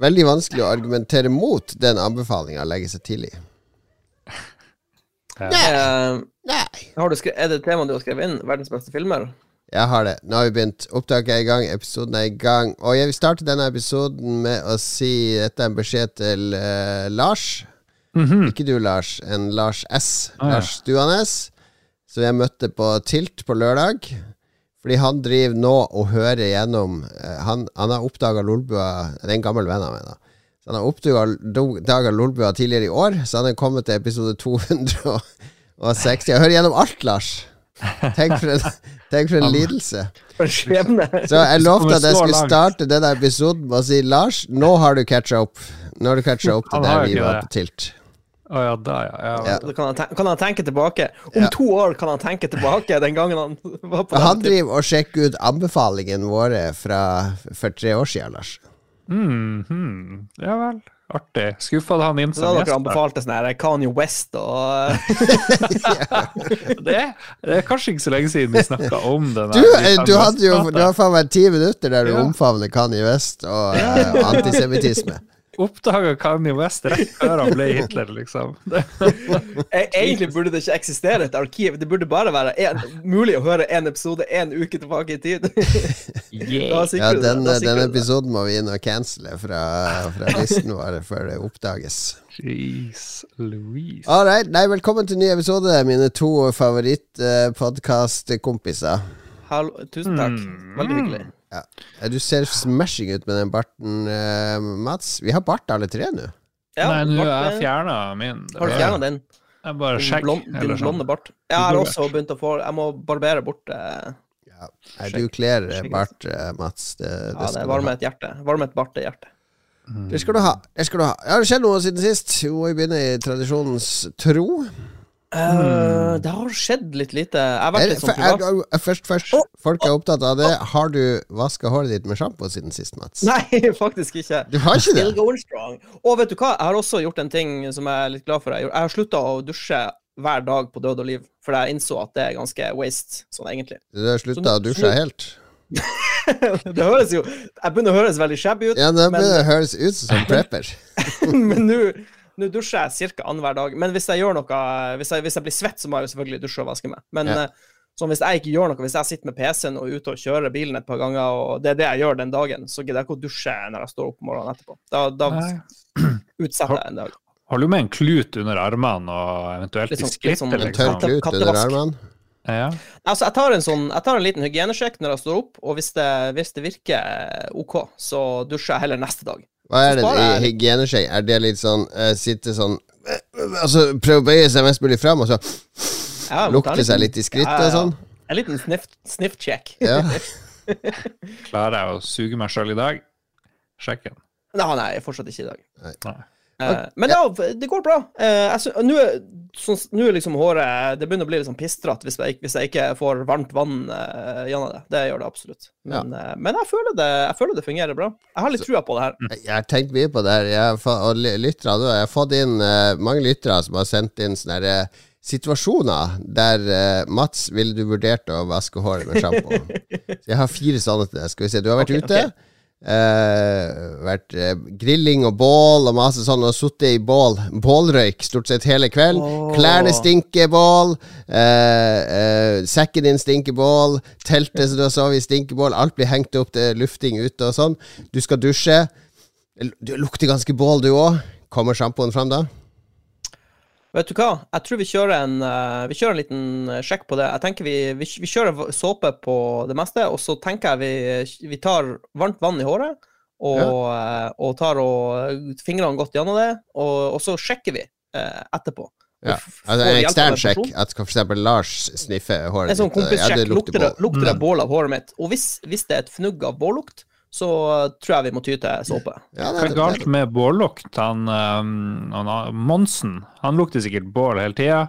veldig vanskelig å argumentere mot den anbefalinga å legge seg tidlig. Nei. har du skre er det temaet du har skrevet inn? Verdens beste filmer? Jeg har det. Nå har vi begynt. Opptaket er i gang, episoden er i gang. Og jeg vil starte denne episoden med å si Dette er en beskjed til uh, Lars. Ikke du, Lars. En Lars S. Ah, ja. Lars Stuanes. Som jeg møtte på Tilt på lørdag. Fordi han driver nå og hører gjennom eh, Han, han har oppdaga Lolbua Det er en gammel venn av meg, da. Så han har oppdaga Lolbua tidligere i år, så han er kommet til episode 260. Jeg hører gjennom alt, Lars. Tenk for en, tenk for en lidelse. Så jeg lovte at jeg skulle starte denne episoden med å si Lars, nå har du catcha opp. Nå har du catcha opp til det der vi var på Tilt. Å ja, da, ja. ja. Ja. Da kan han, tenke, kan han tenke tilbake. Om Ja. to år kan han tenke tilbake den gangen han var på Han driver og sjekker ut anbefalingene våre fra for tre år siden, Lars. Mm, hmm. ja vel. Artig. Skuffa han inn Så som gjest? dere anbefalte sånn her Kanye West og Det, det er kanskje ikke så lenge siden vi snakka om den. Du, eh, du hadde jo Du har faen meg ti minutter der du Ja. omfavner Kanye West og eh, antisemittisme. Oppdaga Kanye West rett før han ble Hitler, liksom. Egentlig burde det ikke eksistere et arkiv. Det burde bare være en, mulig å høre en episode en uke tilbake i tid. yeah. Ja, den, den episoden må vi inn og cancele fra, fra listen vår før det oppdages. Jeez Louise. All right. Nei, velkommen til ny episode, mine to favorittpodkastkompiser. Hallo, tusen takk. Mm. Veldig hyggelig. Ja. Du ser smashing ut med den barten, eh, Mats. Vi har bart alle tre nå. Ja, Nei, nå er jeg fjerna min. Har du fjerna den? Jeg bare sjekk. blond, din eller sånn. blonde bart? Jeg har også begynt å få Jeg må barbere bort eh, Ja. Nei, du kler eh, bart, eh, Mats. Det, det, Ja, det varmer et hjerte. Varmer et bartehjerte. det skal du ha. Det skal du ha. Ja, Har det skjedd noe siden sist? Jo, vi begynner i tradisjonens tro. Eh, det har skjedd litt lite. Jeg har Er, vært litt sånn er, privat. er, først, først. Folk er opptatt av det. Har du vaska håret ditt med sjampo siden sist, Mats? Nei, faktisk ikke. Du har ikke Still det? going strong. Og vet du hva, jeg har også gjort en ting som jeg er litt glad for. Jeg, har slutta å dusje hver dag på død og liv, for jeg innså at det er ganske waste, sånn egentlig. Du har slutta å dusje helt? det høres jo Jeg begynner å høres veldig shabby ut, Ja, det men- begynner å høres ut som prepper. men nå nå dusjer jeg ca. annenhver dag. Men hvis jeg gjør noe hvis jeg, hvis jeg blir svett, så må jeg jo selvfølgelig dusje og vaske meg. Men Ja. eh, sånn hvis jeg ikke gjør noe, hvis jeg sitter med PC-en og er ute og kjører bilen et par ganger, og det er det jeg gjør den dagen, så gidder jeg ikke å dusje når jeg står opp morgenen etterpå. Da, da utsetter jeg en dag. Har du med en klut under armene og eventuelt Litt i sånn- litt sånn- En tørr liksom? Klut under armene. Ja. Altså, jeg tar en sånn Jeg tar en liten hygienesjekk når jeg står opp, og hvis det, hvis det virker OK, så dusjer jeg heller neste dag. Hva er det i jeg- hygieneskjegg? Er det litt sånn uh, Sitte sånn uh, Altså prøve å bøye seg mest mulig fram, og så Ja, lukte seg litt i skrittet Ja, ja, og sånn? En liten sniff, sniff. Klarer jeg å suge meg sjøl i dag? Sjekken. Nei, han nei, fortsatt ikke i dag. Nei. Eh, men ja, det går bra. Uh, Nå er, sånn, liksom håret Det begynner å bli litt sånn pistrete hvis, hvis jeg ikke får varmt vann uh, gjennom det. Det gjør det absolutt. Men, eh, men jeg, føler det, jeg føler det fungerer bra. Jeg har litt trua på det her. Jeg har tenkt mye på det her. Jeg har lyttere, jeg har fått inn mange lyttere som har sendt inn sånne her, situasjoner der uh, Mats, ville du vurdert å vaske håret med sjampo? Jeg har fire sånne til deg. Skal vi se. Du har vært okay, ute. ok. Eh, vært uh, grilling og bål og masse sånn, og sittet i bål. Bålrøyk stort sett hele kvelden. Oh. Klærne stinker bål. Uh, sekken din stinker bål. Teltet som du har sovet i, stinker bål. Alt blir hengt opp til lufting ute og sånn. Du skal dusje. Du lukter ganske bål, du òg. Kommer sjampoen fram da? Vet du hva? Jeg tror vi kjører en, eh, vi kjører en liten eh, sjekk på det. Jeg tenker vi, vi, vi kjører såpe på det meste, og så tenker jeg vi, vi tar varmt vann i håret, og, eh, og tar og fingrene godt gjennom det, og, og så sjekker vi eh, etterpå. Ja. Altså En ekstern sjekk. At eksempel Lars sniffer håret En sånn kompissjekk. Ja, lukter, det, lukter det Mm. bål av håret mitt? Og hvis, hvis det er et fnugg av bållukt, så eh, tror jeg vi må ty til såpe. Ja, Hva det, er galt med bållukt? Han, um, han Monsen han lukter sikkert bål hele tida.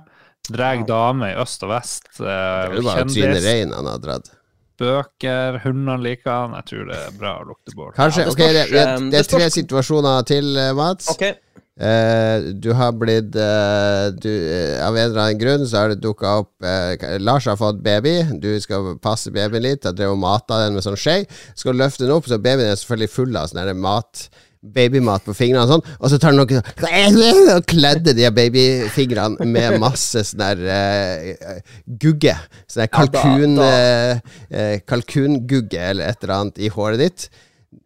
Drar damer i øst og vest. det Uh, er jo bare Trine Rein han har dratt. bøker, hundene liker han. Jeg tror det er bra å lukte bål. Kanskje, Ja, det ok, det, det, eh, det det er tre situasjoner til, eh, Mats. OK. Eh, du har blitt eh, du, eh, Av en eller annen grunn så har det dukka opp eh, Lars har fått baby. Du skal passe babyen litt. Jeg drev og mata den med sånn skje. Skal løfte den opp, så babyen er selvfølgelig full av sånn mat babymat på fingrene og sånn, og så tar han noe sånn og kledde de babyfingrene med masse sånn der eh, gugge. Sånn der kalkun, eh, kalkungugge eller et eller annet i håret ditt.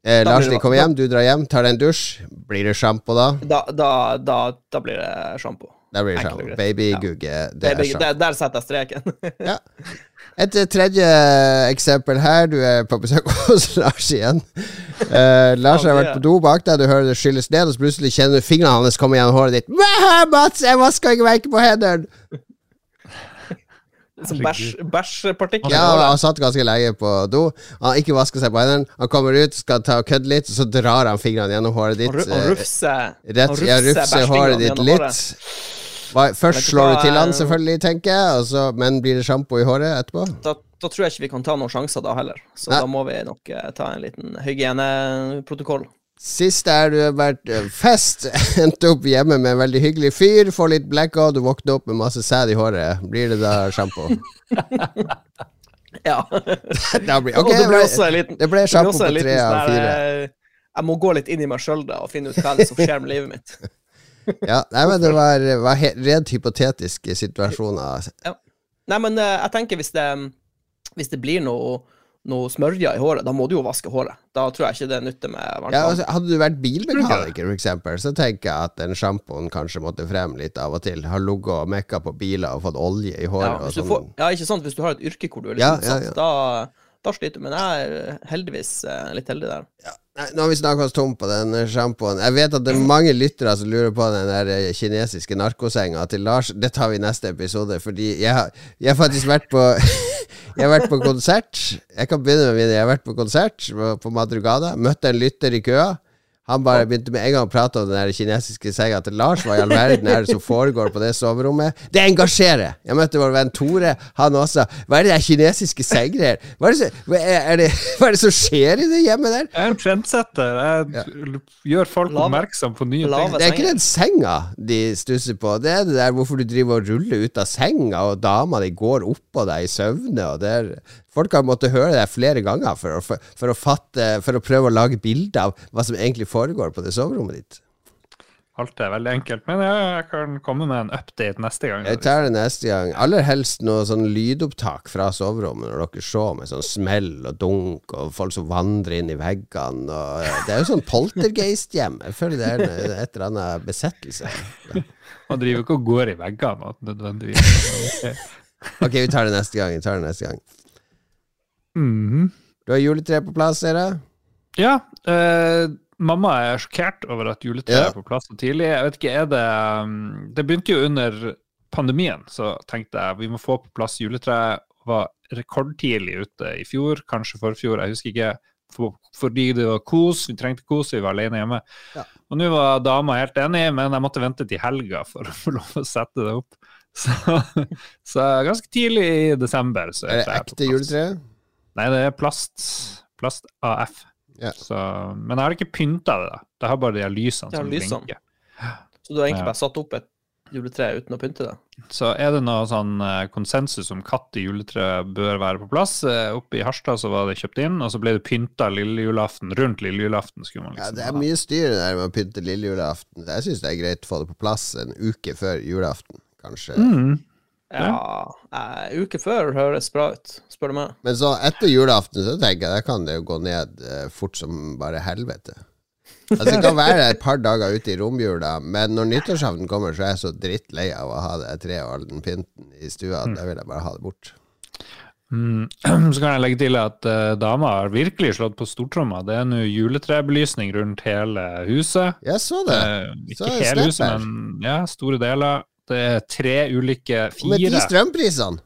Eh, Lars, de kommer hjem, du drar hjem, tar deg en dusj. Blir det sjampo da? Da, da, da, da blir det sjampo. Da blir det sjampo. Babygugge, er sjampo. Der, der setter jeg streken. Ja. Et eh, tredje eksempel her. Du er på besøk hos Lars igjen. Uh, Lars har vært på do bak deg, du hører det skylles ned, og så plutselig kjenner du fingrene hans komme gjennom håret ditt. «Mæ, Mats, jeg vasker ikke merke på hendene! Bæsjpartikler. Ja, han satt ganske lenge på do. Han ikke vaska seg på hendene. Han kommer ut, skal ta og kødde litt, så drar han fingrene gjennom håret ditt. Han eh, rufser Rett, han ja, rufser håret ditt litt. Først slår du til han, selvfølgelig, tenker jeg, og så, men blir det sjampo i håret etterpå? Da, da tror jeg ikke vi kan ta noen sjanser da heller. Så Nei. da må vi nok eh, ta en liten hygieneprotokoll. Sist er du har vært eh, fest, endte opp hjemme med en veldig hyggelig fyr, får litt blackout, du våkner opp med masse sæd i håret. Blir det da sjampo? Ja. Da blir, okay, det ble, også en liten det ble sjampo på tre av sånn fire. der, eh, Jeg må gå litt inn i meg sjøl og finne ut hva som skjer med livet mitt. Ja, nei, men det var, var rent hypotetiske situasjoner. Nei, men eh, jeg tenker hvis det, hvis det blir noe, noe smørje i håret, da må du jo vaske håret. Da tror jeg ikke det nytter med varmt Ja, altså, hadde du vært bilmekaniker, for eksempel, så tenker jeg at den sjampoen kanskje måtte frem litt av og til. Har ligget og mekka på biler og fått olje i Ja, håret og sånn. får, ja, ikke sant. Hvis du har et yrke hvor du er litt Ja, ja, utsatt, ja. Da, da sliter du. Men jeg er heldigvis eh, litt heldig der. Nei, nå har vi snakka oss tom på den sjampoen. Jeg vet at det er mange lyttere som lurer på den der eh, kinesiske narkosenga til Lars. Det tar vi i neste episode, fordi jeg har, jeg har faktisk vært på Jeg har vært på konsert. Jeg kan begynne med mine. Jeg har vært på konsert på, på Madrugada. Møtte en lytter i køa. Han bare begynte med en gang å prate om den der kinesiske senga til Lars. Hva i all verden er det som foregår på det soverommet? Det engasjerer! Jeg møtte vår venn Tore. Han også. Hva er det der kinesiske senggreier? Hva, er det hva, er det, hva er det som skjer i det hjemmet der? Jeg er en trendsetter. Jeg gjør folk Lave- oppmerksom på nye lave- ting. Det er ikke den senga de stusser på. Det er det der hvorfor du driver og ruller ut av senga, og dama di går oppå deg i søvne. Og det er, folk har måttet høre det flere ganger for å, for, for å fatte For å prøve å lage bilde av hva som egentlig foregår på det soverommet ditt. Alt er veldig enkelt. Men jeg, kan komme med en update neste gang. Jeg tar det neste gang. Aller helst noe sånn lydopptak fra soverommet når dere ser med sånn smell og dunk og folk som vandrer inn i veggene. Og, det er jo sånn poltergeist-hjem. Jeg føler det er et eller annet besettelse. Man driver ikke og går i veggene nødvendigvis. Ok, vi tar det neste gang. Vi tar det neste gang. Mhm. Du har juletre på plass, ser jeg. Ja, eh, mamma er sjokkert over at juletreet Ja. er på plass så tidlig. Jeg vet ikke, er det um, Det begynte jo under pandemien, så tenkte jeg vi må få på plass juletreet. Var rekordtidlig ute i fjor, kanskje forfjor, jeg husker ikke. For, fordi det var kos, vi trengte kos, vi var alene hjemme. Ja. Og nå var dama helt enig, men jeg måtte vente til helga for å få lov å sette det opp. Så, så ganske tidlig i desember så Er det ekte juletre? Nei, det er plast. Plast AF. Yeah. Så, men jeg har ikke pynta det. da. Det har bare de lysene som lysene. blinker. Så du har egentlig Ja. bare satt opp et juletre uten å pynte det? Så er det noe sånn eh, konsensus om katt i juletre bør være på plass. Eh, Oppe i Harstad så var det kjøpt inn, og så ble det pynta lille julaften. Rundt lille julaften skulle man liksom Ja, det er mye styr der med å pynte lille julaften. Jeg syns det er greit å få det på plass en uke før julaften, kanskje. Mm. Ja, eh, uke før høres bra ut, spør du meg. Men så etter julaften så tenker jeg da kan det jo gå ned eh, fort som bare helvete. Altså Det kan være et par dager ute i romjula, men når nyttårsaften kommer, så er jeg så drittlei av å ha det treet og all den pynten i stua. at Da vil jeg bare ha det bort. Mm. Så kan jeg legge til at uh, dama har virkelig slått på stortromma. Det er nå juletrebelysning rundt hele huset. Jeg så det. Uh, ikke så hele huset, men ja, store deler. Det er tre ulike Fire. med de strømprisene!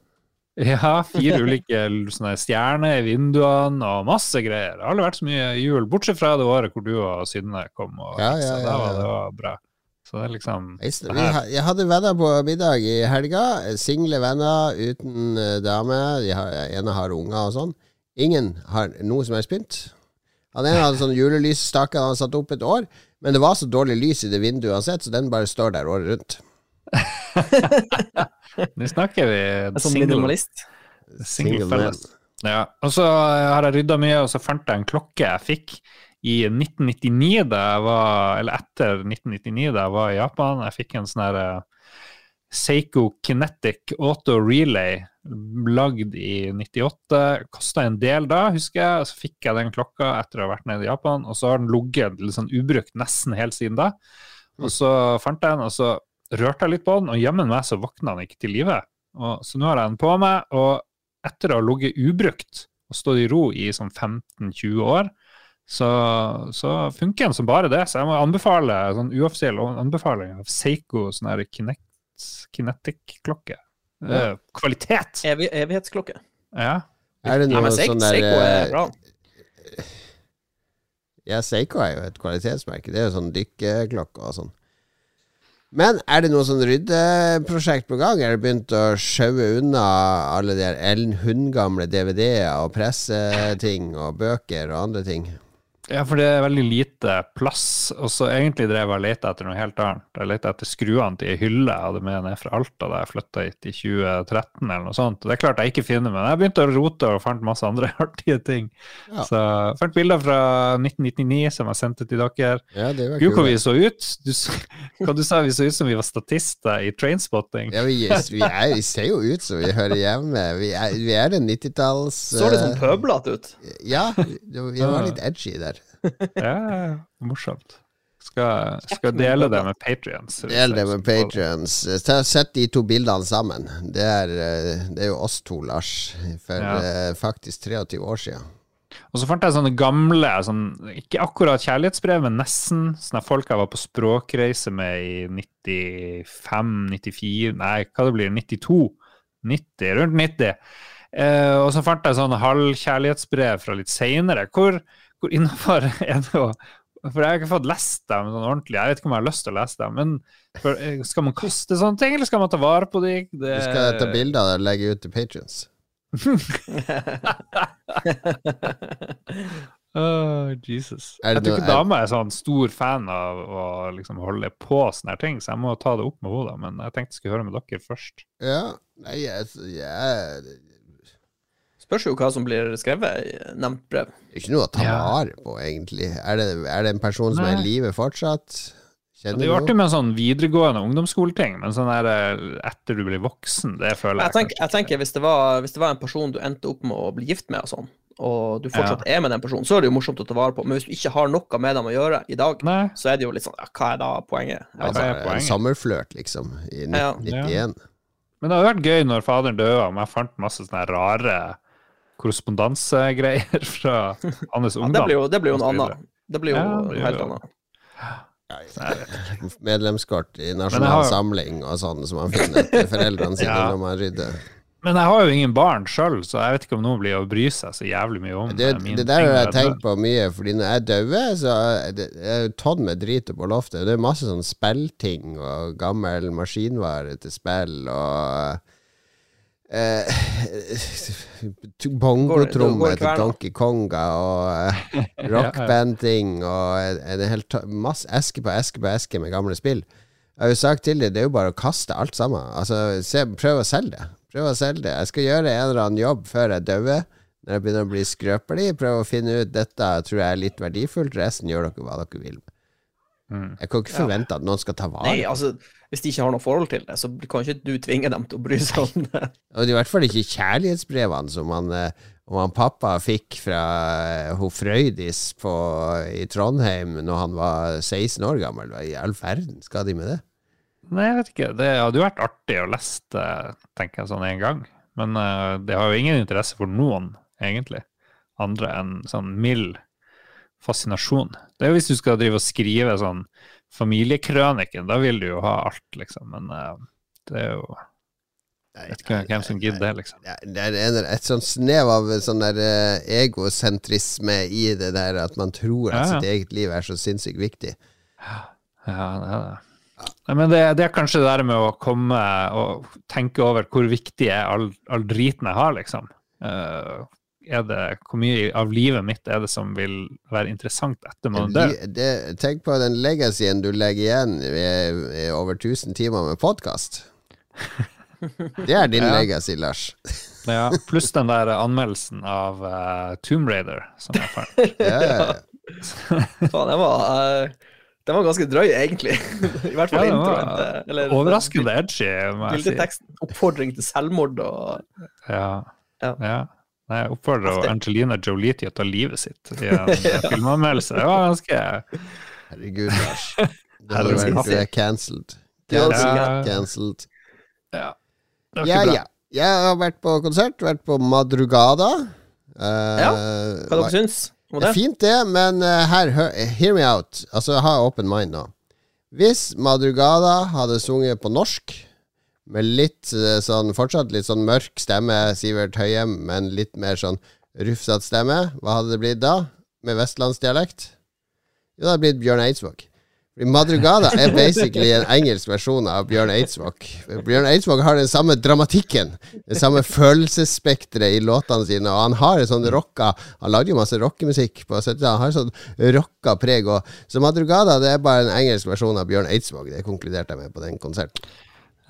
Ja, fire ulike sånne stjerner i vinduene og masse greier. Det har aldri vært så mye jul, bortsett fra det året hvor du og Synne kom og Ja, ja, ja, ja. det var bra. Så det er liksom vi, jeg hadde venner på middag i helga. Single venner uten eh, dame. De har, ene har unger og sånn. Ingen har noe som helst pynt. Han ene hadde sånn julelysstake han hadde satt opp et år, men det var så dårlig lys i det vinduet uansett, så den bare står der året rundt. Nå snakker vi En sånn single, minimalist. single felles. Ja. Og så har jeg rydda mye, og så fant jeg en klokke jeg fikk i 1999, da jeg var, eller etter 1999 da jeg var i Japan. Jeg fikk en sånn her eh, Seiko Kinetic Auto Relay lagd i 98. Kosta en del da, husker jeg. og Så fikk jeg den klokka etter å ha vært nede i Japan, og så har den ligget litt sånn ubrukt nesten helt siden da. Og så fant jeg den, og så rørte jeg litt på den, og jammen meg så våkna den ikke til live. Så nå har jeg den på meg, og etter å ha ligget ubrukt og stått i ro i sånn 15-20 år, så, så funker den som bare det. Så jeg må anbefale sånn uoffisiell anbefaling av Seiko sånn her Kinetic-klokke. Ja. Eh, Kvalitet! Evig, evighetsklokke. Ja. Er det noe sånn der Seiko er eh, bra. Ja, Seiko er jo et kvalitetsmerke. Det er jo sånn dykkerklokke og sånn. Men er det noe sånn ryddeprosjekt på gang? Er det begynt å sjaue unna alle de Hund-gamle DVD-er og presseting og bøker og andre ting? Ja, for det er veldig lite plass. Og så egentlig drev jeg og lette etter noe helt annet. Jeg lette etter skruene til ei hylle jeg hadde med ned fra Alta da jeg flytta hit i 2013 eller noe sånt. Og det er klart jeg ikke finner, men jeg begynte å rote og fant masse andre artige ting. Ja. Så jeg fant bilder fra 1999 som jeg sendte til dere. Ja, det var Gud, hvor vi så ut! Du, hva du sa vi så ut som vi var statister i Trainspotting. Ja, vi, vi, er, vi ser jo ut som vi hører hjemme. Vi er, vi er den 90-talls Så litt sånn eh, pøblete ut. Ja, vi vi var litt edgy der. Ja, morsomt. Skal, skal dele det med patrions. Del det med patrions. Sett de to bildene sammen. Det er, eh, det er jo oss to, Lars, for Ja. eh, faktisk 23 år siden. Og så fant jeg sånne gamle, sånn, ikke akkurat kjærlighetsbrev, men nesten sånne folk jeg var på språkreise med i 95, 94, nei, hva det blir, 92, 90, rundt 90. Eh, og så fant jeg sånne halvkjærlighetsbrev fra litt seinere. Hvor innafor er det å For jeg har ikke fått lest dem sånn ordentlig. Jeg vet ikke om jeg har lyst til å lese dem. Men for, eh, skal man kaste sånne ting, eller skal man ta vare på dem? Det, Du skal ta bilde av det og legge ut til patrions. Åh, Jesus. Jeg tror ikke ikke dama er sånn stor fan av å liksom holde på sånne her ting, så jeg må ta det opp med henne. Men jeg tenkte jeg skulle høre med dere først. Ja, nei, jeg, jeg, Spørs jo hva som blir skrevet i nevnt brev. det er ikke noe å ta vare på, egentlig. Er det, er det en person som er i Nei. live fortsatt? Kjenner det er jo artig med med sånn videregående ungdomsskoleting, men sånn er det etter du blir voksen, det føler jeg, Jeg tenker, jeg tenker hvis, det var, hvis det var en person du endte opp med å bli gift med, og sånn, og du fortsatt er med den personen, så er det jo morsomt å ta vare på. Men hvis du ikke har noe med dem å gjøre i dag. Nei, så er det jo litt sånn ja, Hva er da poenget? Ja, Altså, hva er en poenget? sommerflørt, liksom, i Ja. 1991. men det hadde vært gøy når faderen døde, om jeg fant masse sånne rare korrespondansegreier fra hans Ja, ungdom. det blir jo, det blir jo en annen. Det blir jo Ja, det helt annet. Medlemskort i Nasjonal har- Samling og sånn, som man finner til foreldrene sine Ja. når man rydder. Men jeg har jo ingen barn sjøl, så jeg vet ikke om noen blir å bry seg så jævlig mye om Det, eh, det der har jeg tenkt på mye, Fordi når jeg dauer, så er det det er tonn med drit på loftet. Det er masse sånn spillting og gammel maskinvare til spill og eh, Bongotromme Går det- til? Donkey Konga og eh, rockbanding og en, en hel masse eske på eske på eske med gamle spill. Jeg har jo sagt til dem det er jo bare å kaste alt sammen. Altså, se, Prøv å selge det. Prøv å selge det. Jeg skal gjøre en eller annen jobb før jeg dauer. Når jeg begynner å bli skrøpelig, prøv å finne ut dette tror jeg er litt verdifullt. Resten gjør dere hva dere vil. Mm. Jeg kan ikke forvente at noen skal ta vare Nei, altså, hvis de ikke har noe forhold til det, så kan ikke du tvinge dem til å bry seg om det. Og det er i hvert fall ikke kjærlighetsbrevene som han, eh, om han pappa fikk fra eh, ho Frøydis på, i Trondheim når han var 16 år gammel. Hva i all verden skal de med det? Nei, jeg vet ikke. Det hadde jo vært artig å lese tenker jeg, sånn en gang. Men uh, det har jo ingen interesse for noen, egentlig. Andre enn sånn mild fascinasjon. Det er jo hvis du skal drive og skrive sånn familiekrøniken, da vil du jo ha alt, liksom. Men uh, det er jo vet ikke hvem som gidder det, liksom. Det er en, et sånt snev av sånn der eh, egosentrisme i det der at man tror at Ja, ja. sitt eget liv er så sinnssykt viktig. Ja, det er det. Men det, det er kanskje det der med å komme og tenke over hvor viktig er all, all driten jeg har, liksom. Eh, er det, hvor mye av livet mitt er det som vil være interessant etter man dør? Tenk på den legacyen du legger igjen ved, ved over 1000 timer med podkast. Det er din Ja. legacy, Lars. Ja, pluss den der anmeldelsen av uh, Tomb Raider, som jeg fant. Ja, ja, ja. Faen, den var, uh... den var ganske drøy, egentlig. I hvert fall Ja, introen. eller- Overraskende edgy, må jeg si. Oppfordring til selvmord og Ja. Ja. ja. Nei, Jeg oppfordrer Heftig. Angelina Jolie til å ta livet sitt i en filmanmeldelse. Det var ganske Herregud, Lars. Herregud. du er cancelled. Ja, Cancelled. cancelled. Ja. Det Ja, ja. Jeg har vært på konsert, vært på Madrugada. Uh, Ja, Hva dere syns om Det er fint, det, men uh, her, hør, hear me out. Altså, ha open mind nå. Hvis Madrugada hadde sunget på norsk, med litt eh, sånn fortsatt litt sånn mørk stemme, Sivert Høyem, men litt mer sånn rufsete stemme, hva hadde det blitt da? Med vestlandsdialekt? Jo, det hadde blitt Bjørn Eidsvåg. Madrugada er basically en engelsk versjon av Bjørn Eidsvåg. Bjørn Eidsvåg har den samme dramatikken, det samme følelsesspekteret i låtene sine, og han har en sånn rocka Han lagde jo masse rockemusikk på 70-tallet, han har en sånn rocka preg òg. Så Madrugada det er bare en engelsk versjon av Bjørn Eidsvåg, det konkluderte jeg med på den konserten.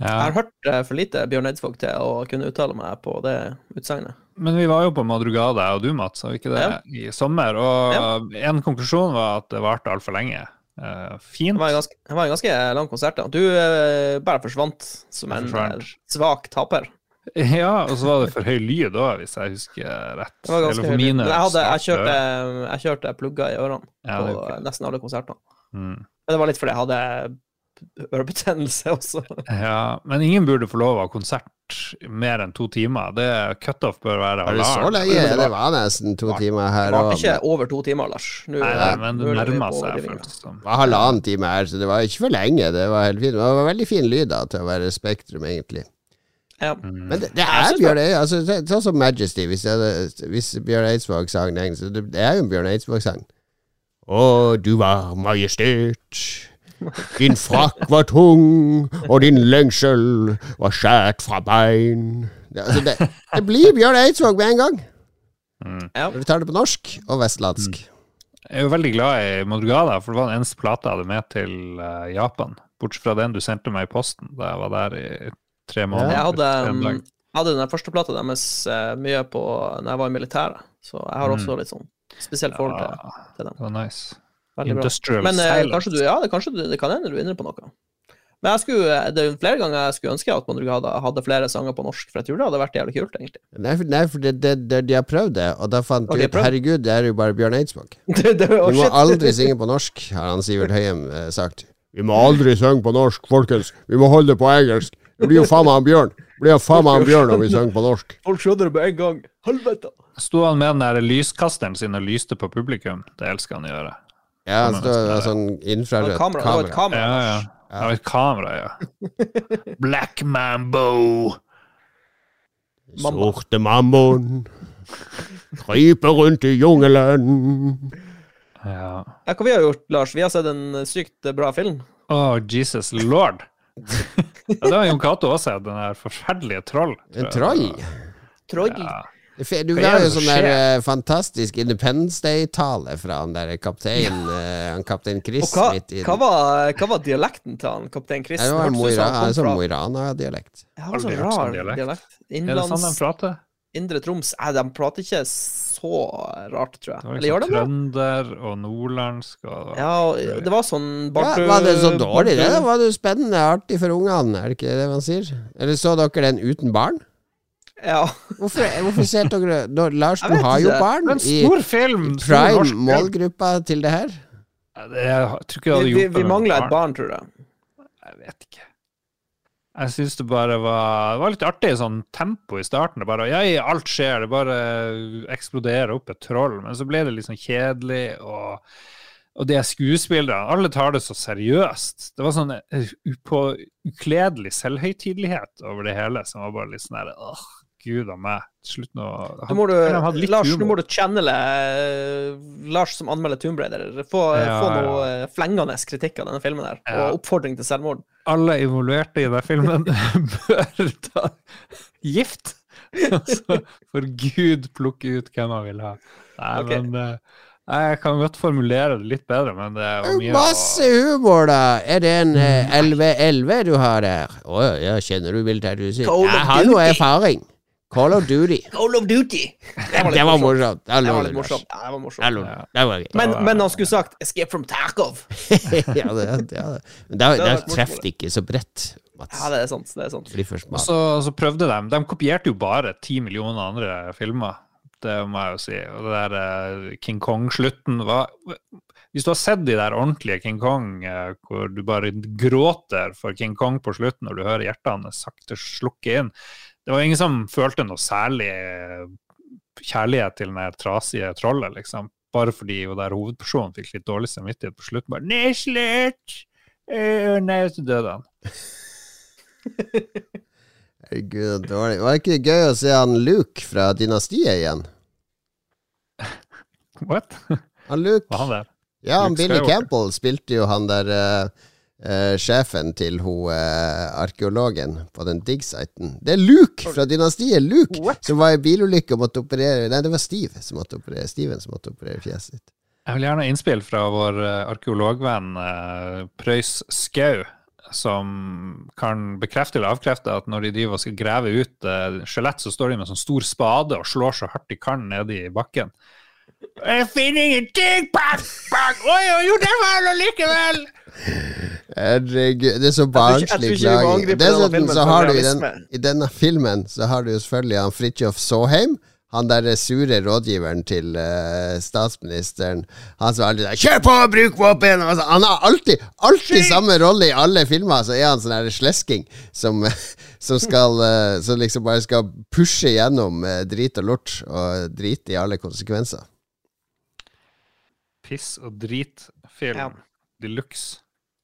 Jeg har hørt eh, for lite Bjørn Eidsvåg til å kunne uttale meg på det utsagnet. Men vi var jo på Madrugada, jeg og du, Mats, var vi ikke det, Ja. i sommer. Og en konklusjon var at det varte altfor lenge. Uh, fint. Det var ganske, det var en ganske lang konsert. da. Du uh, bare forsvant som en svak taper. Ja, og så var det for høy lyd òg, hvis jeg husker rett. Det var ganske Eller for mine Men jeg, hadde, jeg, kjørte, jeg kjørte plugger i ørene Ja, på nesten alle konsertene. Mm. Men det var litt fordi jeg hadde ørebetennelse også. Ja, men ingen burde få lov ha konsert mer enn to timer. Det Cutoff bør være Var det så lenge? Det var nesten to timer her Det var ikke over to timer, Lars. Nå, Nei, nei, men det er på seg, føltes det som. Det var halvannen time her, så det var ikke for lenge. Det var helt fint. Det var veldig fin lyd da, til å være Spektrum, egentlig. Ja. Men det, det er Bjørn Eidsvåg altså, Sånn som Majesty, hvis, hadde, hvis Bjørn Eidsvåg sang den, så det, det er jo en Bjørn Eidsvåg-sang. Å, du var majestet. Din frakk var tung, og din lengsel var skjært fra bein. Det, altså, det, det blir Bjørn Eidsvåg med en gang. Mm. Ja. Når du tar det på norsk og vestlandsk. Jeg er jo veldig glad i Madrugada, for det var den eneste plata jeg hadde med til eh, Japan. Bortsett fra den du sendte meg i posten da jeg var der i tre måneder. Jeg hadde, en um, hadde den første plata deres eh, mye på når jeg var i militæret, så jeg har Mm. også litt sånn spesielt forhold til, Ja, til den. det var nice. Veldig bra. Industrial Men eh, kanskje du, ja, det, kanskje du, det kan hende du er inne på noe. Men jeg skulle, det er flere ganger jeg skulle ønske at man hadde flere sanger på norsk, for jeg tror det hadde vært jævlig kult, egentlig. Nei, for, nei, for det, det, det, de har prøvd det, og da fant du de ut? Herregud, det er jo bare Bjørn Eidsvåg. Vi må aldri synge på norsk, har han Sivert Høyem eh, sagt. Vi må aldri synge på norsk, folkens. Vi må holde det på engelsk. Det blir jo faen meg en Bjørn. Det blir jo faen meg en Bjørn når vi synger på norsk. Folk skjønner det med en gang. Helvete! Sto han med den der lyskasteren sin og lyste på publikum? Det elsker han å gjøre. Ja, så det var sånn infrarødt et kamera. Det var et kamera. Ja, Ja, ja. Det var et kamera, ja. Black Mambo. Mamma. Sorte mammon kryper rundt i jungelen. Ja. Ja, hva vi har gjort, Lars? Vi har sett en sykt bra film. Oh, Jesus lord. Ja, det har Jon Cato også sett, den der forferdelige troll. En troll. Troll. Ja. Du er det jo sånn der eh, fantastisk Independence Day-tale fra han der kaptein ja. uh, kaptein Og hva, midt i hva, var, hva var dialekten til han kaptein Chris? Ja, det var hørtes Mo ut i som Ra- han kom sånn Mo Rana-dialekt. Ja, det var sånn sånn rar dialekt. dialekt. Er det Innlands... sånn de prater? Indre Troms Nei, de prater ikke så rart, tror jeg. Det var Eller gjør liksom de det? trønder og nordlandsk og Ja, og det var sånn Ja, var det så dårlig, det? Var det spennende, artig for ungene, er det ikke det man sier? Eller så dere den uten barn? Ja. Hvorfor, hvorfor ser dere da, Lars, du har jo barn En i film! i prime film. målgruppa til det her. Det- Jeg tror ikke jeg hadde gjort gjort vi, vi, vi mangla et barn, tror jeg. Jeg vet ikke. Jeg syns det bare var Det var litt artig sånn tempo i starten. Det bare Ja, alt skjer, det bare eksploderer opp et troll. Men så ble det litt sånn kjedelig, og og de skuespillerne, alle tar det så seriøst. Det var sånn eh, upå, ukledelig selvhøytidelighet over det hele, som var bare litt sånn der, Åh, gud a meg. Slutt nå. Du må du, Lars, nå må du channele eh, Lars som anmelder Tomb Raider. Få, Ja, få noe ja. flengende kritikk av denne filmen her, Ja. og oppfordring til selvmord. alle involverte i den filmen bør ta gift. Altså, for Gud plukke ut hvem han vil ha. Nei, okay. men eh, Jeg kan godt formulere det litt bedre, men det er mye Masse humor, da! Er det en eh, LV11 du har der? Å ja, kjenner du? Call Jeg har noe erfaring. Call of Duty. Call of Duty! Det Det var morsomt. Det var var litt morsomt. Ja, det var morsomt. Det var- det var. Men, men han skulle sagt 'Escape from Tarkov'. ja, det, det, ja. Men da, Det hadde da vært treffer det ikke så bredt, Mats. Ja, det er sant. det er sant. Og så, så prøvde de De kopierte jo bare ti millioner andre filmer. Det må jeg jo si. Og det der eh, King Kong-slutten var Hvis du har sett de der ordentlige King Kong, eh, hvor du bare gråter for King Kong på slutten når du hører hjertet hans sakte slukke inn Det var ingen som følte noe særlig eh, kjærlighet til den trasige trollet, liksom. Bare fordi jo der hovedpersonen fikk litt dårlig samvittighet på slutten. Bare 'Nei, slutt!' Eh, nei, så døde han. Herregud, dårlig. Var det ikke gøy å se han Luke fra Dynastiet igjen? What? Han Luke Var han der? Ja, han Billy Campbell spilte jo han der eh, eh, sjefen til hun eh, arkeologen på den dig-siten. Det er Luke fra dynastiet! Luke! What? Som var i bilulykke og måtte operere Nei, det var Steve som måtte operere Steven som måtte operere fjeset sitt. Jeg vil gjerne ha innspill fra vår eh, arkeologvenn eh, Prøys Skau, som kan bekrefte eller avkrefte at når de driver og skal grave ut skjelett, så står de med en sånn stor spade og slår så hardt de kan nede i bakken. Jeg finner ingenting! Bang, bang! Oi, oi, jo, det var det likevel! Herregud, det er så barnslig klaging. Dessuten så har du i, den, i denne filmen så har du jo selvfølgelig han Fridtjof Saaheim. Han der sure rådgiveren til uh, statsministeren. Han som alltid sier 'kjør på, bruk våpen!' Altså, han har alltid, alltid samme rolle i alle filmer. Så er han sånn der slesking som, som skal uh, Som liksom bare skal pushe gjennom uh, drit og lort, og drite i alle konsekvenser. Piss og dritfilm Ja. de luxe.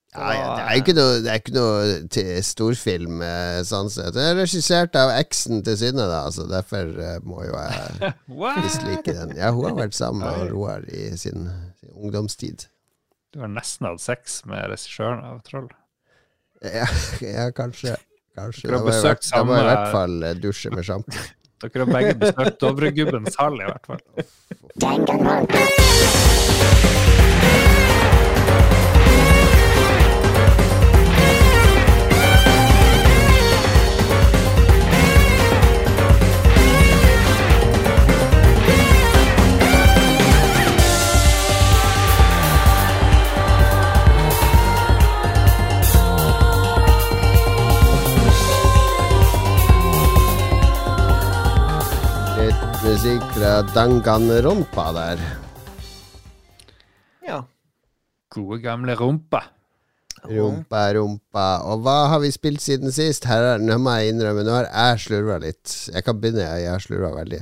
Ja, ja, det er jo ikke noe, det er ikke noe til storfilm eh, sånn sett. Det er regissert av eksen til Synne, da, så derfor eh, må jo jeg mislike den. Ja, hun har vært sammen med Roar i sin, sin ungdomstid. Du har nesten hatt sex med regissøren av Troll. Ja, ja kanskje. Kanskje. Dere Da må jeg i hvert- da må jeg i hvert fall eh, dusje med sjampo. Dere har begge besøkt Dovregubbens hall, i hvert fall. Litt musikk fra Danganronpa der. Ja. Gode, gamle rumpa. Rumpa, rumpa. Og hva har vi spilt siden sist? Her er, nå må jeg innrømme, nå har jeg slurva litt. Jeg kan begynne, jeg, har slurva veldig.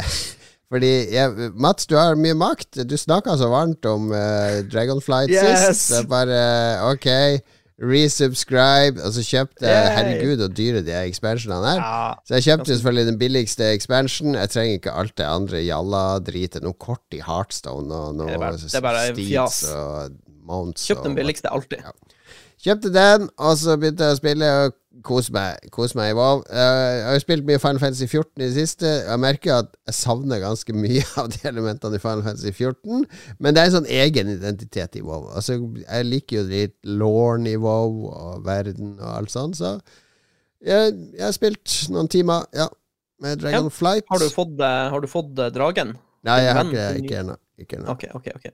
Fordi jeg, Mats, du har mye makt. Du snakka så varmt om uh, Dragonflight Yes. sist. Det er bare ok, resubscribe, og så kjøpte jeg. Herregud, så dyre de expansionene der ja. Så jeg kjøpte selvfølgelig den billigste expansion. Jeg trenger ikke alt det andre jalla-dritet. Noe kort i Heartstone og noe Det er bare- det er bare Steeds fjas. og Mounts. Kjøp den billigste alltid. Kjøpte den, og så begynte jeg å spille og kose meg, kose meg i WoW. Eh, jeg har jo spilt mye Final Fantasy 14 i det siste. Jeg merker at jeg savner ganske mye av de elementene i Final Fantasy 14, men det er en sånn egen identitet i WoW. Altså, jeg liker jo litt lawn i WoW og verden og alt sånt, så jeg, jeg har spilt noen timer, ja, med Dragonflight. Har du fått, eh, har du fått eh, dragen? Nei, jeg har ikke, ikke ennå. OK, OK. ok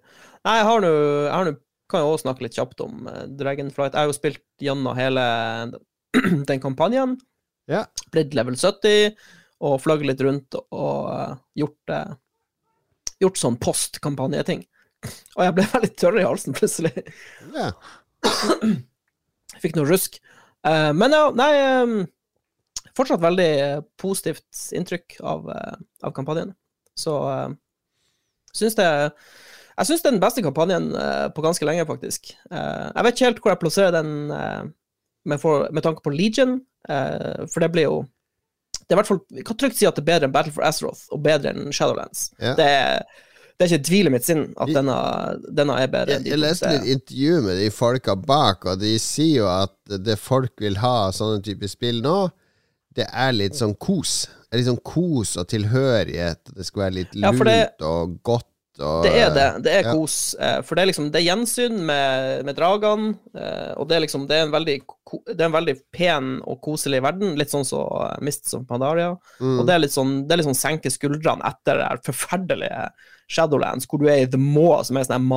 Nei, jeg har nå kan jo også snakke litt kjapt om Dragonflight. Jeg har jo spilt gjennom hele den kampanjen. Ja. Blitt level 70 og flagget litt rundt og eh, gjort uh, Gjort sånn postkampanjeting. Og jeg ble veldig tørr i halsen plutselig. Ja. Fikk noe rusk. Uh, men ja, nei um, Fortsatt veldig positivt inntrykk av, av kampanjen. Så uh, syns det Jeg syns det er den beste kampanjen på ganske lenge, faktisk. Jeg vet ikke helt hvor jeg plasserer den med, for, med tanke på Legion, eh, for det blir jo Det er hvert fall Vi kan trygt si at det er bedre enn Battle for Azeroth og bedre enn Shadowlands. Ja. Det, er, det er ikke tvil i mitt sinn at I, denne, denne er bedre. Jeg, jeg leste litt intervju med de folka bak, og de sier jo at det folk vil ha sånne typer spill nå, det er litt sånn kos. Det er litt sånn kos og tilhørighet. Det skal være litt Ja, lunt for det- og godt og Det er det. Det er ja. kos. eh, For det er liksom Det er gjensyn med, med dragene, eh, og det er liksom Det er en veldig, det er en veldig pen og koselig verden, litt sånn som så Mists of Pandaria. Mm. Og det er litt sånn Det er sånn senke skuldrene etter det her forferdelige Shadowlands, hvor du er i The Maw, som er en sånn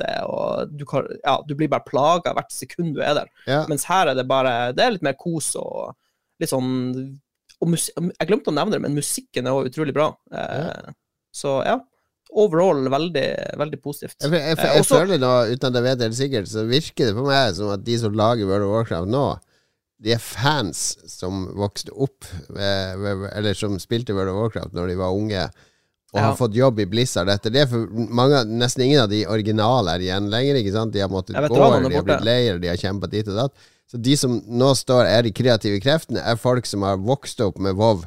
her og du, kan, ja, du blir bare plaga hvert sekund du er der. ja. Mens her er det bare Det er litt mer kos og litt sånn og mus, Jeg glemte å nevne det, men musikken er òg utrolig bra. Eh, Så ja. Overall veldig, veldig positivt. Jeg, jeg, jeg, Eh, jeg også- føler nå, uten at jeg vet det helt sikkert, så virker det på meg som at de som lager World of Warcraft nå, de er fans som vokste opp med, med, Eller som spilte World of Warcraft når de var unge, og Ja. har fått jobb i Blizzard etter det. For mange, nesten ingen av de originale er igjen lenger. Ikke sant? De har måttet gå, de har blitt borte. lei, eller de har kjempa dit og datt. Så de som nå står er de kreative kreftene, er folk som har vokst opp med WoW.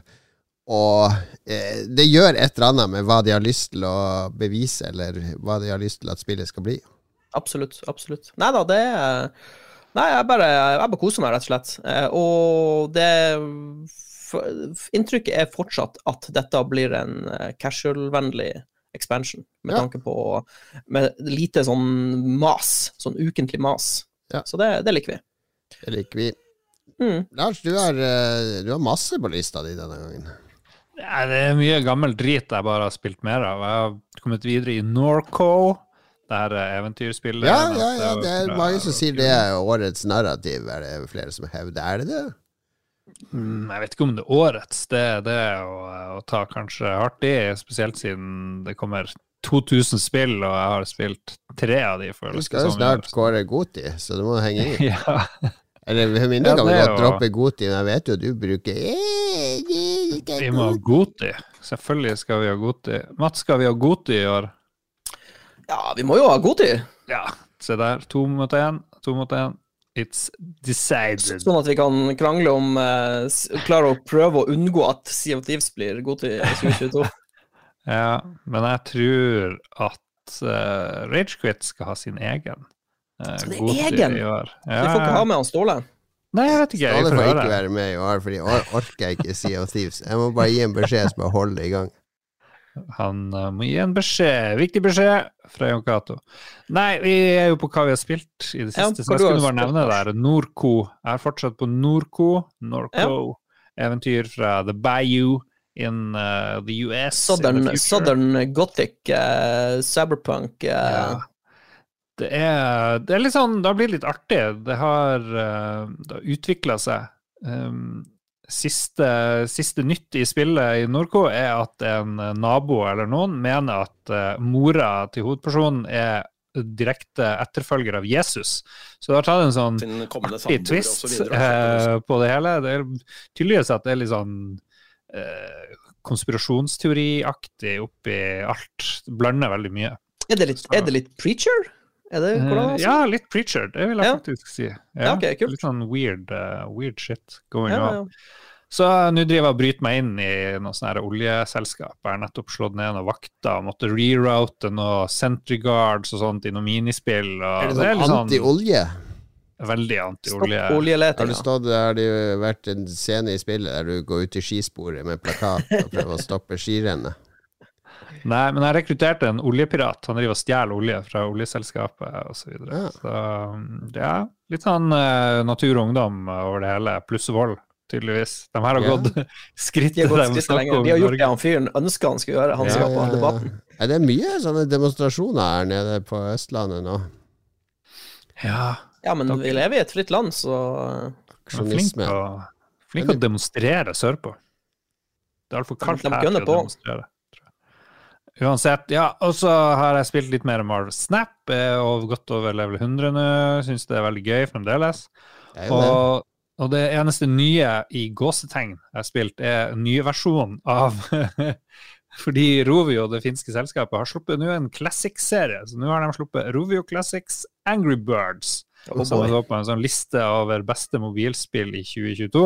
Og eh, det gjør et eller annet med hva de har lyst til å bevise, eller hva de har lyst til at spillet skal bli. Absolutt. absolutt. Nei da, det er Nei, jeg bare, jeg bare koser meg, rett og slett. Eh, Og det Inntrykket er fortsatt at dette blir en eh, casual-vennlig expansion, med Ja. tanke på Med lite sånn mas. Sånn ukentlig mas. Ja. Så det, det liker vi. Det liker vi. Mm. Lars, du har, eh, du har masse på lista di denne gangen. Ja, det er mye gammel drit jeg bare har spilt mer av. Jeg har kommet videre i Norco, det her eventyrspillet. Ja, ja, ja, det er fra- mange som sier det er årets narrativ. Er det flere som hevder Er det det? Mm, Jeg vet ikke om det er årets. Det er det å, å ta kanskje hardt i, spesielt siden det kommer 2000 spill, og jeg har spilt tre av de. Du skal jo snart år. kåre Goti, så du må henge i. Ja, Eller med mindre Ja, kan vi er godt droppe Goti, men jeg vet jo at du bruker vi må ha Goti. Selvfølgelig skal vi ha Goti. Mats, skal vi ha Goti i år? Ja, vi må jo ha Goti. Ja, se der. To mot én. To mot én. It's decided. sånn at vi kan krangle om uh, Klare å prøve å unngå at Sea of Thieves blir Goti i 2022. Ja, men jeg tror at uh, Ragequit skal ha sin egen. Uh, egen? I år. Vi får ikke ha med han Ståle. Nei, jeg vet ikke. Jeg Ståle får ikke være med i år, for jeg orker ikke Sea of Thieves. Jeg må bare gi en beskjed som jeg holder i gang. Han uh, må gi en beskjed. Viktig beskjed fra Jon Cato. Nei, vi er jo på hva vi har spilt i det siste, ja, så jeg skulle bare nevne det. der. Norco. Jeg er fortsatt på Norco. Norco. Eventyr fra The Bayou in uh, the US. in Southern, the. Southern Gothic, uh, cyberpunk Ja. Det er, det er litt sånn Det har blitt litt artig. Det har, uh, det har utvikla seg. Um, siste, siste nytt i spillet i Norco er at en nabo eller noen mener at uh, mora til hovedpersonen er direkte etterfølger av Jesus. Så det har tatt en sånn artig twist videre. eh, på det hele. Det er tydeligvis at det er litt sånn eh, konspirasjonsteoriaktig oppi alt. Blander veldig mye. er, det litt, er det litt preacher? Er det hvordan altså? ja, litt preacher, det vil jeg Ja. faktisk si. Ja, ok, kult. Litt sånn weird, uh, weird shit going Ja, on. ja. Så nå driver jeg og bryter meg inn i noe sånne her oljeselskap. Jeg har nettopp slått ned noen vakter og måtte reroute noen Sentry Guards og sånt i noen minispill. Og Er det det er sånn sånn anti-olje? veldig anti-olje. Har du det stått Har det jo vært en scene i spillet der du går ut i skisporet med plakat og prøver å stoppe skirennet? Nei, men jeg rekrutterte en oljepirat. Han driver og stjeler olje fra oljeselskapet osv. Så, videre. Ja. så um, ja, litt sånn uh, natur og ungdom over det hele, pluss vold, tydeligvis. De her har Ja. gått skritt De har gått de skrittet snakker om De har gjort Norge. det han fyren ønska han skulle gjøre. Han Ja, skal på ja, ja. debatten. Er det mye sånne demonstrasjoner her nede på Østlandet nå? Ja, Ja, men takk. vi lever i et fritt land, så de er flink Aksjonisme. å, flink å demonstrere sørpå. Det er altfor kaldt De her gønner til å demonstrere. Uansett, ja. Og så har jeg spilt litt mer Marvel Snap, eh, og gått over level 100 nå. Syns det er veldig gøy fremdeles. Det. Og, og det eneste nye i gåsetegn jeg har spilt, er en ny versjon av Fordi Rovio, det finske selskapet, har sluppet nå en classic-serie. Så nå har de sluppet Rovio Classics Angry Birds. Oh som er på en sånn liste over beste mobilspill i 2022.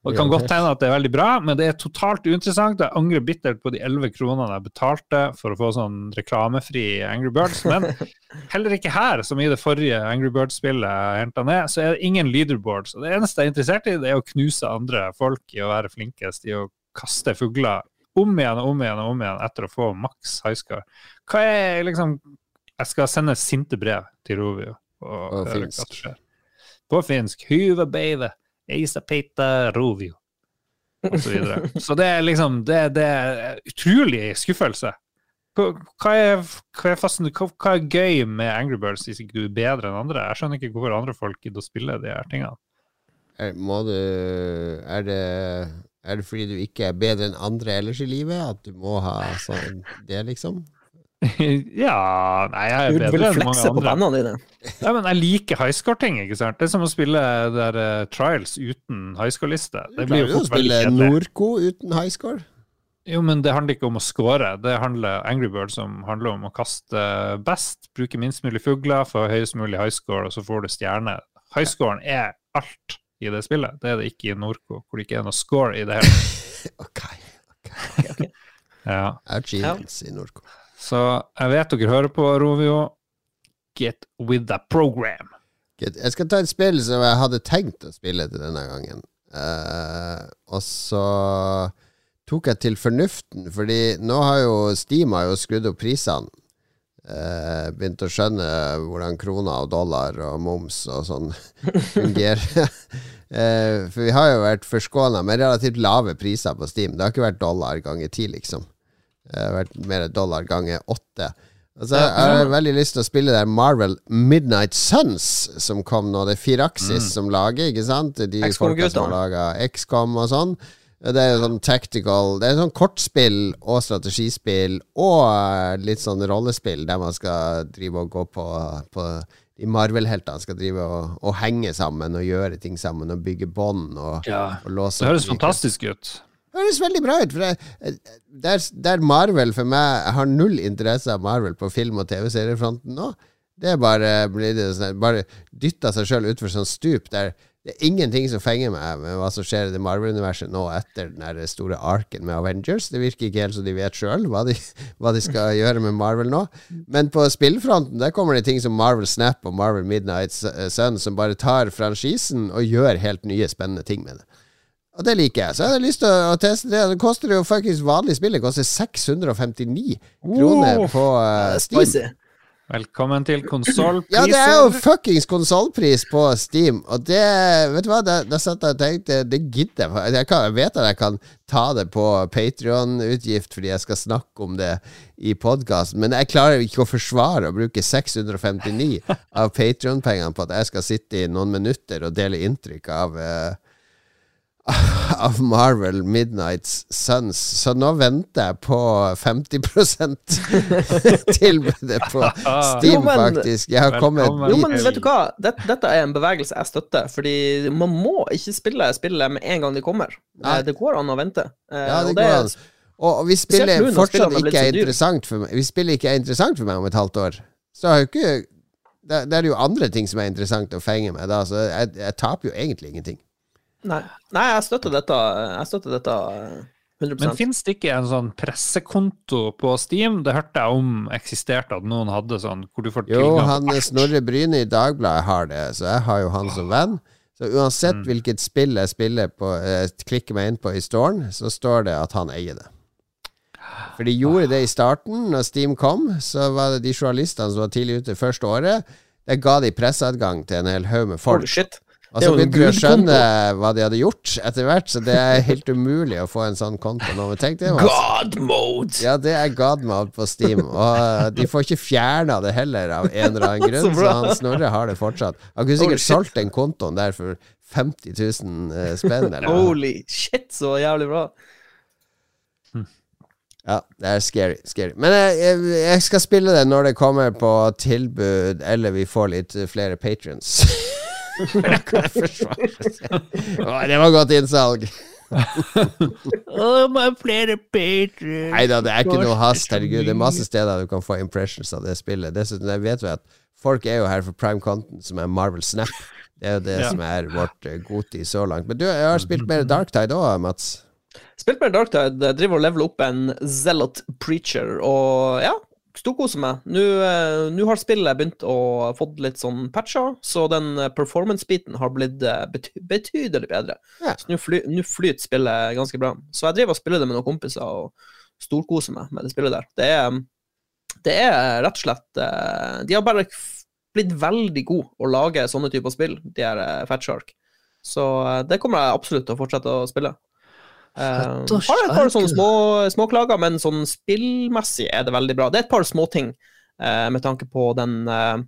Og det kan godt hende at det er veldig bra, men det er totalt uinteressant. Jeg angrer bittert på de 11 kronene jeg betalte for å få sånn reklamefri Angry Birds. Men heller ikke her, som i det forrige Angry Birds-spillet jeg henta ned, så er det ingen leaderboards. Og det eneste jeg er interessert i, det er å knuse andre folk i å være flinkest i å kaste fugler om igjen og om igjen og om igjen etter å få maks highscore. Hva er liksom Jeg skal sende sinte brev til Rovio og finsk. På finsk. Hyve beide, eisa peita rovio. Og så videre. Så det er liksom Det, det er utrolig skuffelse. Hva, er, hva, er fasten, hva, er gøy med Angry Birds hvis ikke du er bedre enn andre? Jeg skjønner ikke hvorfor andre folk gidder å spille de her tingene. Er, du er det, er det fordi du ikke er bedre enn andre ellers i livet? At du må ha sånn det, liksom? ja Nei, jeg er bedre enn mange andre. På dine. Ja, men jeg liker highscore-ting, ikke sant? Det er som å spille der uh, Trials uten highscore-liste. Det blir jo å fort veldig kjedelig. Norco uten highscore? Jo, men det handler ikke om å score. Det handler Angry Bird som handler om å kaste best, bruke minst mulig fugler, få høyest mulig highscore, og så får du stjerne. Highscoren er alt i det spillet. Det er det ikke i Norco, hvor det ikke er noe score i det hele. Ok. Ja. Achievements i Norco. Så jeg vet dere hører på, Rovio. Get with the program. Jeg skal ta et spill som jeg hadde tenkt å spille til denne gangen. Uh, og så tok jeg til fornuften, fordi nå har jo Steam har jo skrudd opp prisene. Uh, begynt å skjønne hvordan kroner og dollar og moms og sånn fungerer. uh, for vi har jo vært forskåna med relativt lave priser på Steam. Det har ikke vært dollar ganger ti, liksom. Vært mer dollar ganger åtte. Altså, jeg har veldig lyst til å spille der Marvel Midnight Suns, som kom nå. Det er Firaxis som lager, ikke sant? De folka som har laga XCOM og sånn. Det er jo sånn tactical Det er sånn kortspill og strategispill og eh, litt sånn rollespill der man skal drive og gå på, på De Marvel-heltene skal drive og, og henge sammen og gjøre ting sammen og bygge bånd og, og låse Det høres fantastisk ut. Høres veldig bra ut. For det, der, der Marvel for meg Jeg har null interesse av Marvel på film- og TV-seriefronten nå. Det er bare blir det sånn, Bare dytta seg sjøl utfor sånn stup der det er ingenting som fenger meg med hva som skjer i det Marvel-universet nå etter den store arken med Avengers. Det virker ikke helt som de vet sjøl hva, hva de skal gjøre med Marvel nå. Men på spillfronten der kommer det ting som Marvel Snap og Marvel Midnight Sun som bare tar franchisen og gjør helt nye, spennende ting med det. Og det liker jeg. Så jeg hadde lyst til å, teste det. Det koster jo faktisk vanlig spill. Det koster 659 kroner på uh, Steam. Spicy. Velkommen til konsollpriser. Ja, det er jo fuckings konsollpris på Steam, og det Vet du hva, da, da satt jeg og tenkte Det gidder jeg jeg. Kan, jeg vet at jeg kan ta det på Patrion-utgift fordi jeg skal snakke om det i podkasten, men jeg klarer ikke å forsvare å bruke 659 av Patrion-pengene på at jeg skal sitte i noen minutter og dele inntrykk av eh, av Marvel Midnights Sons, Så nå venter jeg på 50% tilbudet på Steam, Jo, men- faktisk. Jeg har kommet. Jo, men vet du hva? Dette, dette er en bevegelse jeg støtter, fordi man må ikke spille spillet med en gang de kommer. Nei. Det går an å vente. Eh, Ja, det og går an. Og vi spillet fortsatt ikke er interessant for meg Hvis spillet ikke er interessant for meg om et halvt år, så har jo ikke det, det er jo andre ting som er interessant å fenge med da, så jeg, jeg taper jo egentlig ingenting. Nei, Nei jeg støtter dette. Jeg støtter dette eh, 100 Men finnes det ikke en sånn pressekonto på Steam? Det hørte jeg om eksisterte, at noen hadde sånn hvor du får Jo, han på. Snorre Bryne i Dagbladet har det, så jeg har jo han som venn. Så uansett Mm. hvilket spill jeg spiller på, eh, klikker meg inn på i storen, så står det at han eier det. For de gjorde det i starten, når Steam kom. Så var det de journalistene som var tidlig ute første året. Der ga de presseadgang til en hel haug med folk. Holy shit. Og Det er så jo en begynte de å skjønne hva de hadde gjort etter hvert, så det er helt umulig å få en sånn konto nå. Tenk det var God mode! ja, det er God mode på Steam, og uh, de får ikke fjerna det heller av en eller annen grunn, Så så han Snorre har det fortsatt. Han kunne sikkert solgt den kontoen der for 50 000 eh, spenn, eller noe. Holy shit, så jævlig bra. Ja, det er scary. scary. Men jeg, jeg, jeg skal spille det når det kommer på tilbud, eller vi får litt eh, flere patrons. det forsvare. Det var godt innsalg. flere patrons. Nei da, det er ikke noe hast. Herregud, det er masse steder du kan få impressions av det spillet. Dessuten jeg vet vi at folk er jo her for prime content, som er Marvel Snap. Det er jo det Ja. som er vårt uh, goti så langt. Men du, jeg har spilt mer Darktide òg, Mats. Spilt mer Darktide, driver og leveler opp en Zealot Preacher, og ja, storkoser meg. Nå eh, nå har spillet begynt å få litt sånn patcher, så den eh, performance-biten har blitt eh, bety betydelig bedre. Ja. Så nå fly, flyter spillet ganske bra. Så jeg driver og spiller det med noen kompiser og storkoser meg med det spillet der. Det er, det er rett og slett De har bare blitt veldig gode å lage sånne typer spill, de her eh, Fat Shark. Så det kommer jeg absolutt til å fortsette å spille. Uh, Fat har et par sånne små, småklager, men sånn spillmessig er det veldig bra. Det er et par småting uh, med tanke på den uh,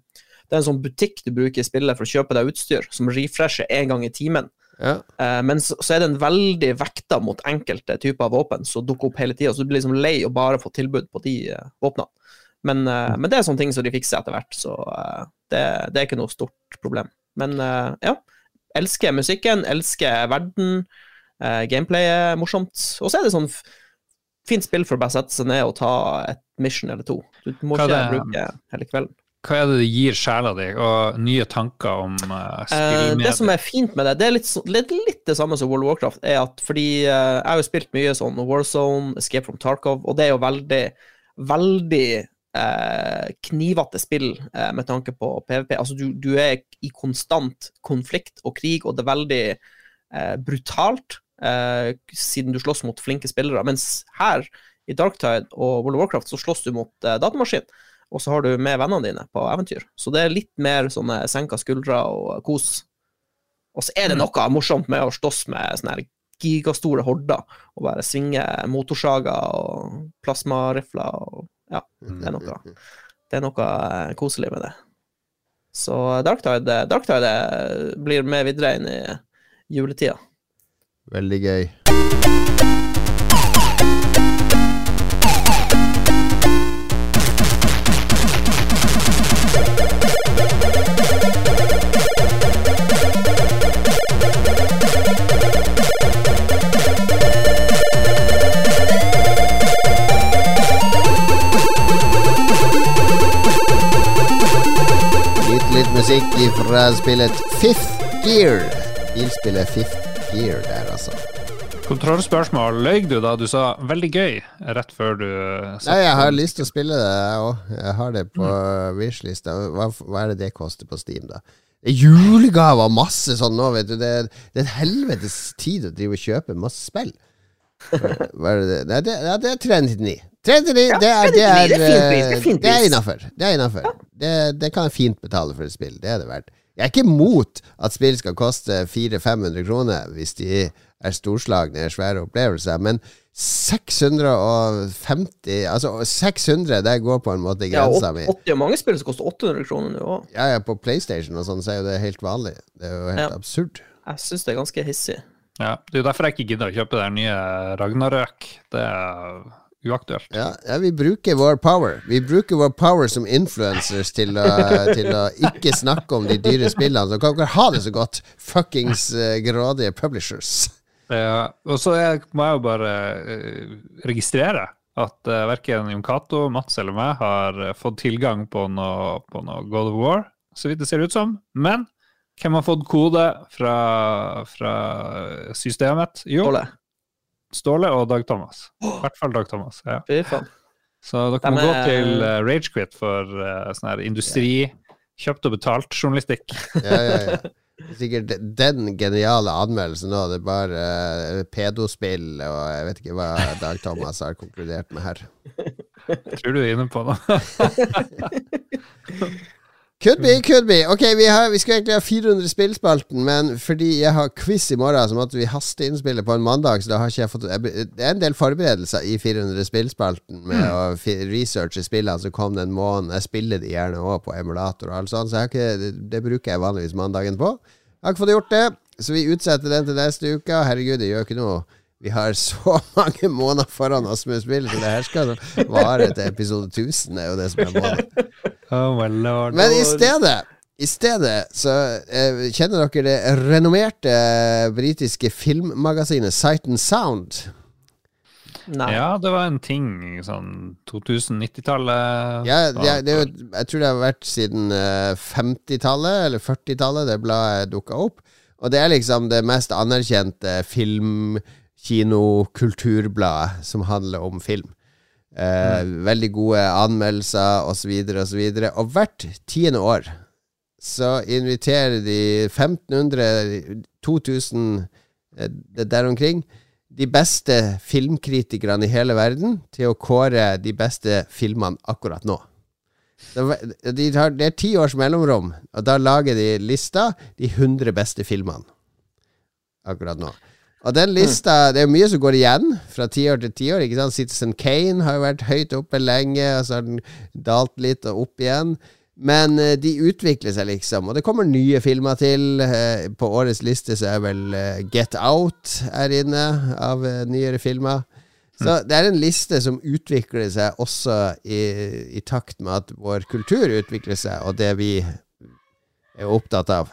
Det er en sånn butikk du bruker i spillet for å kjøpe deg utstyr, som refresher én gang i timen. Ja. Uh, men så, så er den veldig vekta mot enkelte typer våpen som dukker opp hele tida, så du blir liksom lei å bare få tilbud på de uh, våpnene. Men, eh, men det er sånne ting som de fikser etter hvert, så eh, det, det er ikke noe stort problem. Men eh, ja, elsker musikken, elsker verden, uh, gameplay er morsomt. Og så er det sånn fint spill for å bare sette seg ned og ta et mission eller to. Du må Hva ikke det- bruke hele kvelden. Hva er det det gir sjela di, og nye tanker om uh, Eh, Uh, det som er fint med det, det er litt, litt, litt det samme som World of Warcraft, er at fordi uh, jeg har jo spilt mye sånn Warzone, Escape from Tarkov, og det er jo veldig, veldig knivete spill med tanke på PVP. Altså, du, du er i konstant konflikt og krig, og det er veldig brutalt, eh, siden du slåss mot flinke spillere. Mens her, i Darktide og World of Warcraft, så slåss du mot eh, datamaskin. Og så har du med vennene dine på eventyr. Så det er litt mer sånne senka skuldre og kos. Og så er det noe morsomt med å slåss med sånne her gigastore horder, og bare svinge motorsager og plasmarifler og Ja, det er noe, det er noe eh, koselig med det. Så Darktide, Darktide eh, blir med videre inn i juletida. Veldig gøy. Musikk fra spillet Fifth Gear. Bilspillet Fifth Gear der, altså. Kontrollspørsmål. Løy du da du sa 'veldig gøy' rett før du uh, Nei, jeg har lyst til å spille det, jeg òg. Jeg har det på wishlista. Hva, hva er det det koster på Steam, da? Det er julegaver og masse sånn nå, vet du. Det er, det er en helvetes tid å drive og kjøpe masse spill. Hva er det? Nei, det, ja, det er 399. 399, Ja, det er, det er, det er det er eh, det er innafor. Det. Det, det kan jeg fint betale for et spill. Det er det verdt. Jeg er ikke imot at spill skal koste 400-500 kroner hvis de er storslagne, svære opplevelser, men 650 Altså 600, det går på en måte Ja, grensa og mi. Det er mange spill som koster 800 kroner nå òg. Ja, ja, på PlayStation og sånn, så er jo det helt vanlig. Det er jo helt Ja. absurd. Jeg syns det er ganske hissig. Ja, Det er jo derfor jeg ikke gidder å kjøpe den nye Ragnarøk. Det er uaktuelt. Ja, ja, vi bruker vår power. Vi bruker vår power som influencers til å, til å ikke snakke om de dyre spillene. Så kan dere ha det så godt, fuckings uh, grådige publishers. Ja, og så jeg, må jeg jo bare uh, registrere at uh, verken Jon Cato, Mats eller meg har fått tilgang på noe, på noe God of War, så vidt det ser ut som. Men hvem har fått kode fra, fra systemet? Jo, Ståle. Ståle og Dag Thomas. I hvert fall Dag Thomas. ja. Så dere De må gå er- til uh, Ragequit for uh, sånn her industri, kjøpt og betalt journalistikk. Ja, ja, ja. Sikkert den geniale anmeldelsen nå. Det er bare uh, pedospill og jeg vet ikke hva Dag Thomas har konkludert med her. Tror du er inne på noe? Could be, could be. Ok, vi, har, vi skal egentlig ha 400 spillspalten, men fordi jeg har quiz i morgen, så måtte vi haste innspillet på en mandag. Så da har ikke jeg fått jeg, Det er en del forberedelser i 400 spillspalten med å researche spillene som kom den måneden. Jeg spiller de gjerne òg på emulator og alt sånt, så ikke, det, det bruker jeg vanligvis mandagen på. Jeg har ikke fått gjort det, så vi utsetter den til neste uke. Herregud, det gjør ikke noe. Vi har så mange måneder foran oss med spill, så det her skal vare til episode 1000. Det er jo det som er målet. Oh my lord. Men i stedet i stedet så eh, kjenner dere det renommerte britiske filmmagasinet Sight and Sound. Nei. Ja, det var en ting sånn 2090-tallet. Ja, det, det jeg tror det har vært siden eh, 50-tallet eller 40-tallet det bladet dukka opp. Og det er liksom det mest anerkjente film, kino, kulturbladet som handler om film. Eh, Veldig gode anmeldelser osv. osv. Og, og hvert tiende år så inviterer de 1500, 2000 eh, der omkring de beste filmkritikerne i hele verden til å kåre de beste filmene akkurat nå. De tar, det er ti års mellomrom, og da lager de lista de 100 beste filmene akkurat nå. Og den lista, det er mye som går igjen fra tiår til tiår. Citizen Kane har jo vært høyt oppe lenge, og så har den dalt litt og opp igjen. Men eh, de utvikler seg, liksom. Og det kommer nye filmer til. Eh, på årets liste så er vel eh, Get Out er inne av nyere filmer. Så det er en liste som utvikler seg også i, i takt med at vår kultur utvikler seg, og det vi er opptatt av.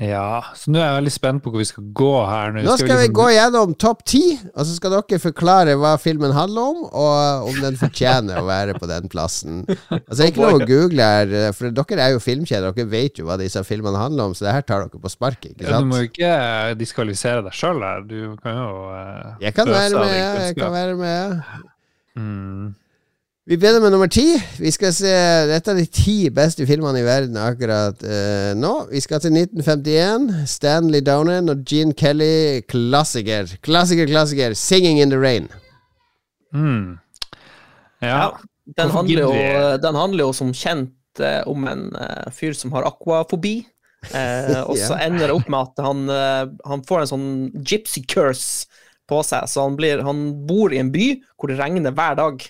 Ja, så nå er jeg veldig spent på hvor vi skal gå her. Nå skal vi liksom- gå gjennom topp ti, og så skal dere forklare hva filmen handler om, og om den fortjener å være på den plassen. Altså Ikke noe å google her, for dere er jo filmkjeder, dere vet jo hva disse filmene handler om, så det her tar dere på sparket, ikke Ja, du må jo ikke diskvalifisere deg sjøl her. Du kan jo uh, Jeg kan være med, jeg kan være med. Mm. Vi begynner med nummer ti. Vi skal se Dette er de ti beste filmene i verden akkurat uh, nå. Vi skal til 1951. Stanley Donen og Gene Kelly. Klassiker. Klassiker, klassiker. 'Singing in the Rain'. Mm. Ja. Ja. Den handler, jo, den handler jo som kjent eh, om en eh, fyr som har akvafobi. Eh, og så ender det opp med at han, eh, han får en sånn gypsy curse på seg. Så han, blir, han bor i en by hvor det regner hver dag.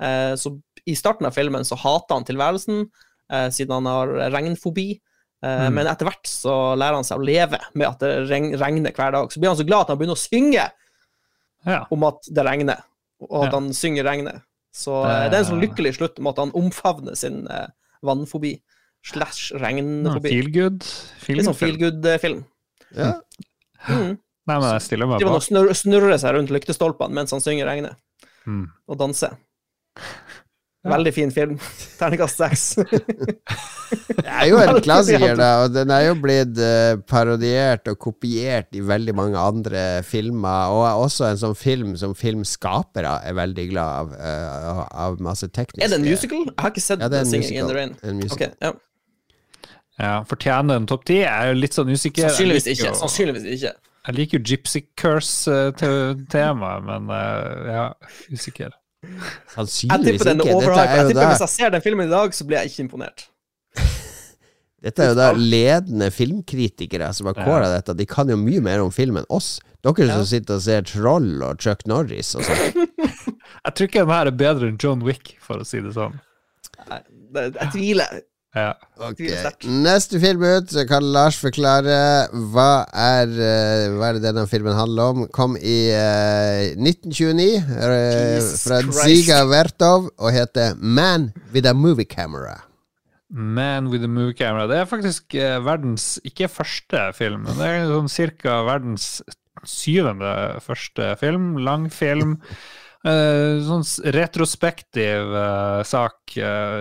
Eh, så i starten av filmen så hater han tilværelsen, eh, siden han har regnfobi. Eh, Mm. Men etter hvert så lærer han seg å leve med at det regner hver dag. Så blir han så glad at han begynner å synge ja. om at det regner, og at Ja. han synger regnet. Så Det- det er en sånn lykkelig slutt med at han omfavner sin eh, vannfobi slash regnfobi. Feel good. Feel Litt sånn feel good-film. Ja. Mm. Nei, men jeg stiller meg bak. snurrer, snurrer seg rundt lyktestolpene mens han synger regnet, Mm. og danser. Veldig fin film. Terningkast seks. Det er jo en klassiker, da, og den er jo blitt eh, parodiert og kopiert i veldig mange andre filmer, og er også en sånn film som filmskapere er veldig glad av, eh, av- masse tekniske er det en musical? Jeg har ikke sett Ja, det er en Singing in the. Rain. En musical. Okay, ja. Ja, Fortjener den topp ti? Jeg er jo litt sånn usikker. Sannsynligvis ikke. Sannsynligvis ikke. Jeg liker jo Gypsy Curse-temaet, men eh, ja, usikker. Sannsynligvis jeg ikke. Dette Jeg jo tipper Hvis jeg ser den filmen i dag, så blir jeg ikke imponert. dette er jo da ledende filmkritikere som har kåra dette. De kan jo mye mer om film enn oss. Dere som sitter og ser Troll og Chuck Norris og sånn. Jeg tror ikke de her er bedre enn John Wick, for å si det sånn. Jeg, Jeg tviler. Ja. Ok. Neste film ut, så kan Lars forklare hva er, eh, hva er det denne filmen handler om. Kom i uh, 1929 uh, fra. Ziga Vertov og heter Man with a Movie Camera. Man with a movie camera. Det er faktisk uh, verdens ikke første film, men det er sånn cirka verdens syvende første film. Lang film. Eh, sånn retrospektiv sak.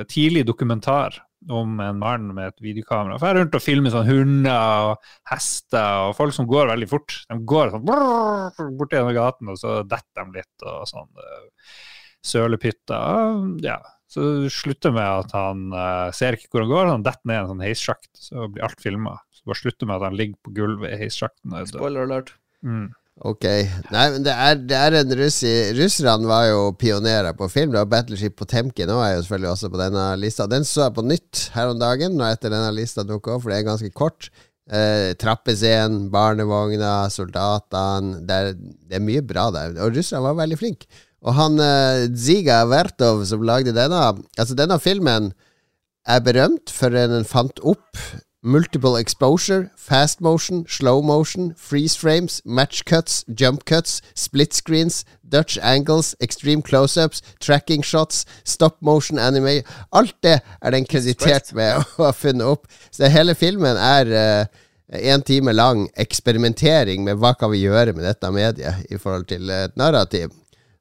tidlig dokumentar om en mann med et videokamera. Fer rundt og filmer sånn hunder og hester og folk som går veldig fort. De går sånn brrr, bort gjennom gaten, og så detter de litt og sånn. eh, Sølepytter. Ja. Så det slutter med at han uh, ser ikke hvor han går, han detter ned en sånn heissjakt. Så blir alt filma. Så bare slutter med at han ligger på gulvet i heissjakten. er. Spoiler alert. Mm. Ok. Nei, men det er, det er en russi... Russerne var jo pionerer på film. Det var Battleship Potemkin og er jo selvfølgelig også på denne lista. Den så jeg på nytt her om dagen, og etter denne lista dukka opp, for det er ganske kort. Eh, Trappescenen, barnevogna, soldatene det, det er mye bra der. Og russerne var veldig flinke. Og han eh, Ziga Vertov som lagde denne Altså, denne filmen er berømt for den fant opp multiple exposure, fast motion, slow motion, freeze frames, match cuts, jump cuts, split screens, Dutch angles, extreme close-ups, tracking shots, stop motion anime. Alt det er den kreditert med å ha funnet opp. Så hele filmen er én en time lang eksperimentering med hva kan vi gjøre med dette mediet i forhold til et narrativ.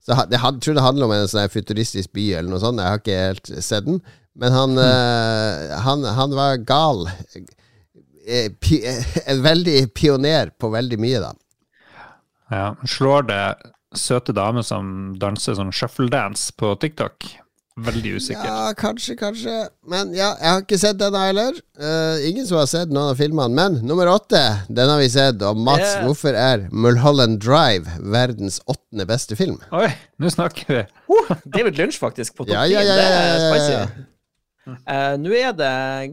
Så jeg tror det handler om en sånn futuristisk by eller noe sånt. Jeg har ikke helt sett den. Men han, eh, han, han var gal. Eh, eh, En veldig pioner på veldig mye, da. Ja. Slår det søte dame som danser sånn shuffle dance på TikTok. Veldig usikker. Ja, kanskje, kanskje. Men ja, jeg har ikke sett denne heller. Uh, ingen som har sett noen av filmene. Men nummer åtte, den har vi sett. Og Mats, Yeah. hvorfor er Mulholland Drive verdens åttende beste film? Oi, nå snakker vi. Uh, David Lynch, faktisk, på topp Ja, 10. ja, ja, ja, ja, ja, Eh, Nå er det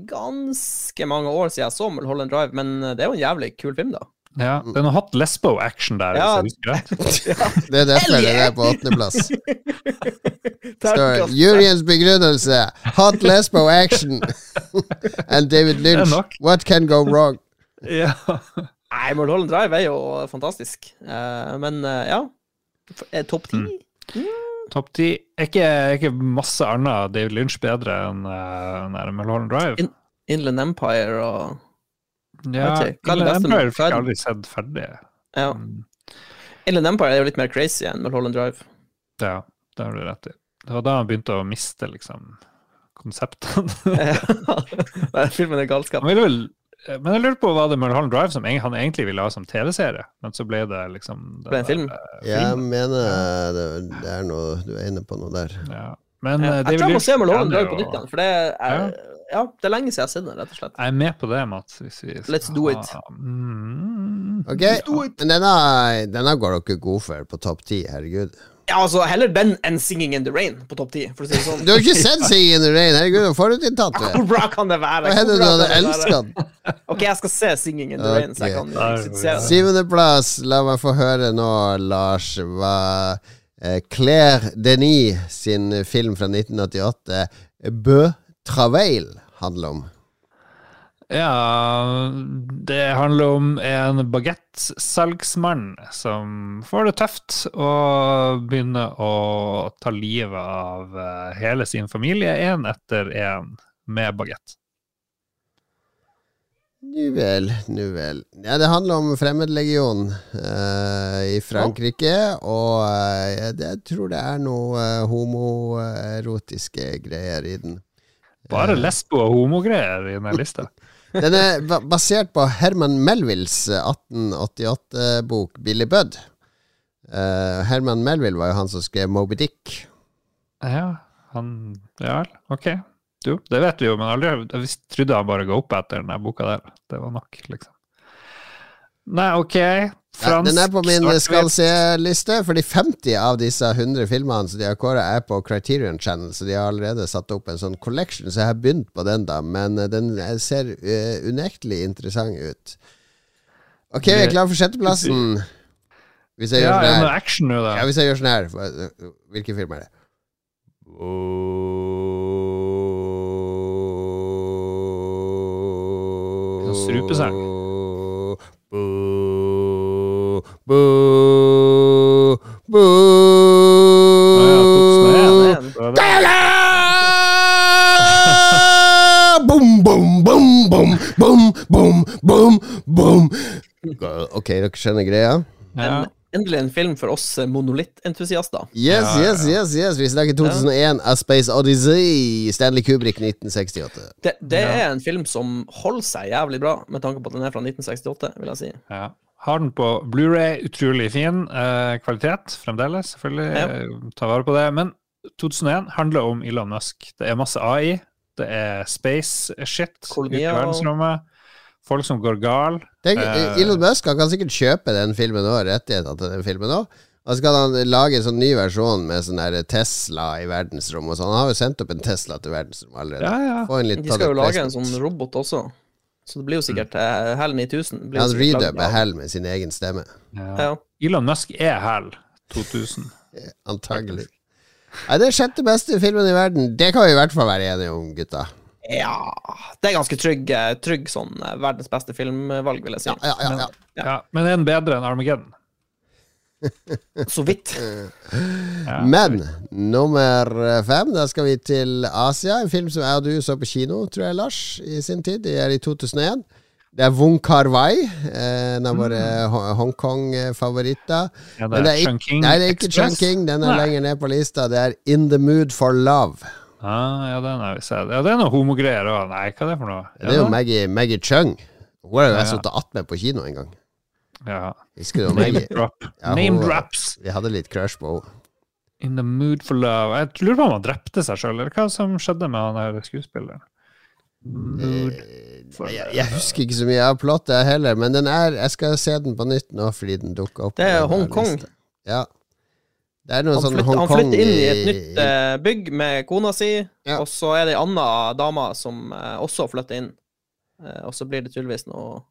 ganske mange år siden jeg så Mulholland Drive, men det er jo en jævlig kul film, da. Ja, det er noe hot lesbo-action der, Ja. hvis jeg husker rett. Det er derfor den er på åttendeplass. Står Juryens begrunnelse. Hot lesbo action. And David Lynch. What can go wrong? Ja. Nei, Mulholland Drive er jo fantastisk. Eh, men eh, ja. Eh, Topp ti? Mm. Topp ti. Er ikke, ikke masse annet David Lynch bedre enn uh, Mulholland Drive? In- Inland Empire og Ja, Inland Empire fikk jeg aldri sett ferdig. Ja. Mm, Inland Empire er jo litt mer crazy enn Mulholland Drive. Ja, det har du rett i. Det var da han begynte å miste liksom konseptene. ja, filmen er galskap. Han ville vel men jeg lurer på, var det Mulholland Drive som han egentlig ville ha som TV-serie? Men så ble det liksom det Ble en film? eh, Jeg mener det, det er noe Du er inne på noe der. Ja. Men Ja, eh, jeg tror jeg må se Mulholland Drive på nytt igjen, for det er, ja, det er lenge siden jeg har sett den, rett og slett. Jeg er med på det, Mats. Hvis vi skal Let's do it. Mm. Ok, men denne, denne går dere god for på topp ti, herregud. Ja, altså, heller den enn Singing in the Rain på topp ti, si sånn. Du har ikke sett Singing in the Rain, herregud, er forutinntatt. du. Hvor bra kan det være? Hva hender du hadde elsket den? Ok, jeg skal se Singing in the Rain, så jeg kan Ok. Syvendeplass, la meg få høre nå, Lars, hva eh, Claire Denis sin film fra 1988, Bø Traveil, handler om. Ja, det handler om en bagettsalgsmann som får det tøft og begynner å ta livet av eh, hele sin familie, én etter én, med bagett. Nu vel, nu vel. Ja, det handler om Fremmedlegion uh, i Frankrike, og uh, jeg, jeg tror det er noe uh, homoerotiske greier i den. Bare lesbo- og homogreier i den lista. Den er basert på Herman Melvilles 1888-bok Billy Budd. Uh, Herman Melville var jo han som skrev Moby Dick. Ja, han Ja vel, ok. Jo, det vet vi jo, men aldri, jeg trodde han bare ga opp etter denne boka der. Det var nok, liksom. Nei, ok. Ja, den er på min skal se-liste, fordi 50 av disse 100 filmene som de har kåra, er på Criterion Channel, så de har allerede satt opp en sånn collection, så jeg har begynt på den, da, men eh, den eh, ser uh, unektelig interessant ut. Ok, vi er klare for sjetteplassen. Hvis jeg Ja, gjør sånn her action da? Ja, hvis jeg gjør sånn her Hvilken film er det? Strupesang. Boo! bu. Å ja, 2001. Men- Da det- Bom, bom, bom, bom, bom, bom, bom, bom. Ok, dere skjønner greia? Ja. En, endelig en film for oss eh, monolittentusiaster. Yes, yes, yes, yes. Vi snakker 2001, A Space Odyssey, Stanley Kubrick 1968. Det, det er en film som holder seg jævlig bra, med tanke på at den er fra 1968, vil jeg si. Ja. Har den på Blu-ray, utrolig fin eh, kvalitet fremdeles, selvfølgelig. Ja. eh, Ta vare på det. Men 2001 handler om Elon Musk. Det er masse AI, det er space shit ute i verdensrommet. Folk som går gal. Tenk, Eh. Elon Musk han kan sikkert kjøpe den filmen òg, rettigheter til den filmen òg. Og så kan han lage en sånn ny versjon med sånn der Tesla i verdensrommet sånn. Han har jo sendt opp en Tesla til verdensrommet allerede. Ja, ja. Få en litt De skal jo lage en sånn robot også, så det blir jo sikkert eh, HAL 9000. blir Han redubber Hell med sin egen stemme. ja. Ja. Elon Musk er Hell 2000. Antagelig. Nei, det er sjette beste filmen i verden. Det kan vi i hvert fall være enige om, gutta. ja Det er ganske trygg, eh, trygg sånn eh, verdens beste filmvalg, vil jeg si. Ja, ja, ja, ja. Ja. Ja, men er den bedre enn Armageddon? Så vidt. Ja. Men nummer fem, da skal vi til Asia. En film som jeg og du så på kino, tror jeg, Lars, i sin tid. Det er i 2001. Det er Wong Kar-wai, en av våre Hongkong-favoritter. Ja, Men det er, ikke, nei, det er ikke Express. Chunking, den er Nei. lenger ned på lista. Det er In the Mood for Love. Ah, ja, den har vi sett. Ja, det er noe homogreier òg. Nei, hva er det for noe? Det er jo? Maggie, Maggie Chung. Hun har jo jeg Ja. sittet attmed på kino en gang. Ja. Husker du Name drop. Ja, Name hun- drops. Vi hadde litt crush på henne. In the mood for love. Jeg lurer på om han drepte seg sjøl, eller hva som skjedde med han der skuespilleren? Mood for Eh, Jeg, jeg husker ikke så mye av plottet heller, men den er Jeg skal se den på nytt nå fordi den dukka opp. Det er Hongkong. Ja. Det er noe Han sånn flytter, han flytter inn i et i- nytt eh, bygg med kona si, Ja. og så er det ei anna dame som eh, også flytter inn. Eh, og så blir det tydeligvis noe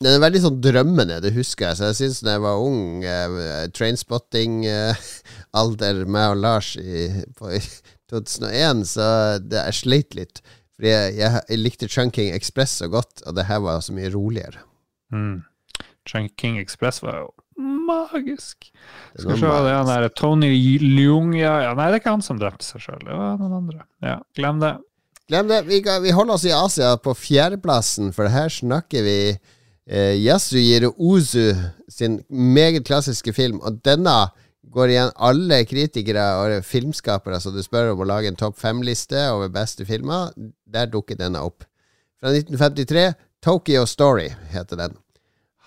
Den er veldig sånn drømmende, det husker jeg. Så jeg syns da jeg var ung, eh, trainspotting-alder, meg og Lars i, på, i 2001, så det, jeg sleit litt. Fordi jeg, jeg, jeg likte Chunking Express så godt, og det her var så mye roligere. Mm. King Express var jo magisk. Det Skal vi se, det er han der Tony Leung ja, ja, Nei, det er ikke han som drepte seg sjøl, det var noen andre. Ja, glem det. Glem det. Vi, vi holder oss i Asia på fjerdeplassen, for her snakker vi eh, Yasujiro Ozu sin meget klassiske film. Og denne går igjen alle kritikere og filmskapere som du spør om å lage en topp fem-liste over beste filmer. Der dukker denne opp. Fra 1953. Tokyo Story heter den.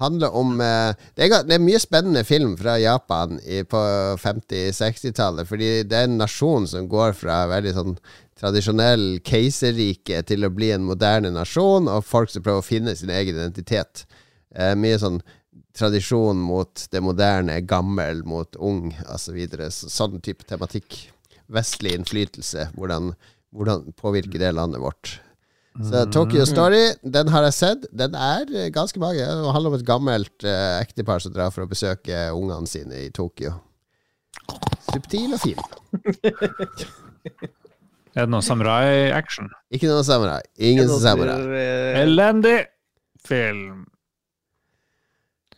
Handler om eh, det, er, det er mye spennende film fra Japan i, på 50-60-tallet. Fordi det er en nasjon som går fra veldig sånn tradisjonell keiserrike til å bli en moderne nasjon, og folk som prøver å finne sin egen identitet. Eh, mye sånn tradisjon mot det moderne, gammel mot ung, osv. Så sånn type tematikk. Vestlig innflytelse. Hvordan, hvordan påvirker det landet vårt? Så Tokyo Story, den har jeg sett. Den er eh, ganske mange. Det handler om et gammelt eh, ektepar som drar for å besøke ungene sine i Tokyo. Subtil og fin. Er det noe samurai-action? Ikke noe samurai. Ingen noe samurai. eh, Elendig film.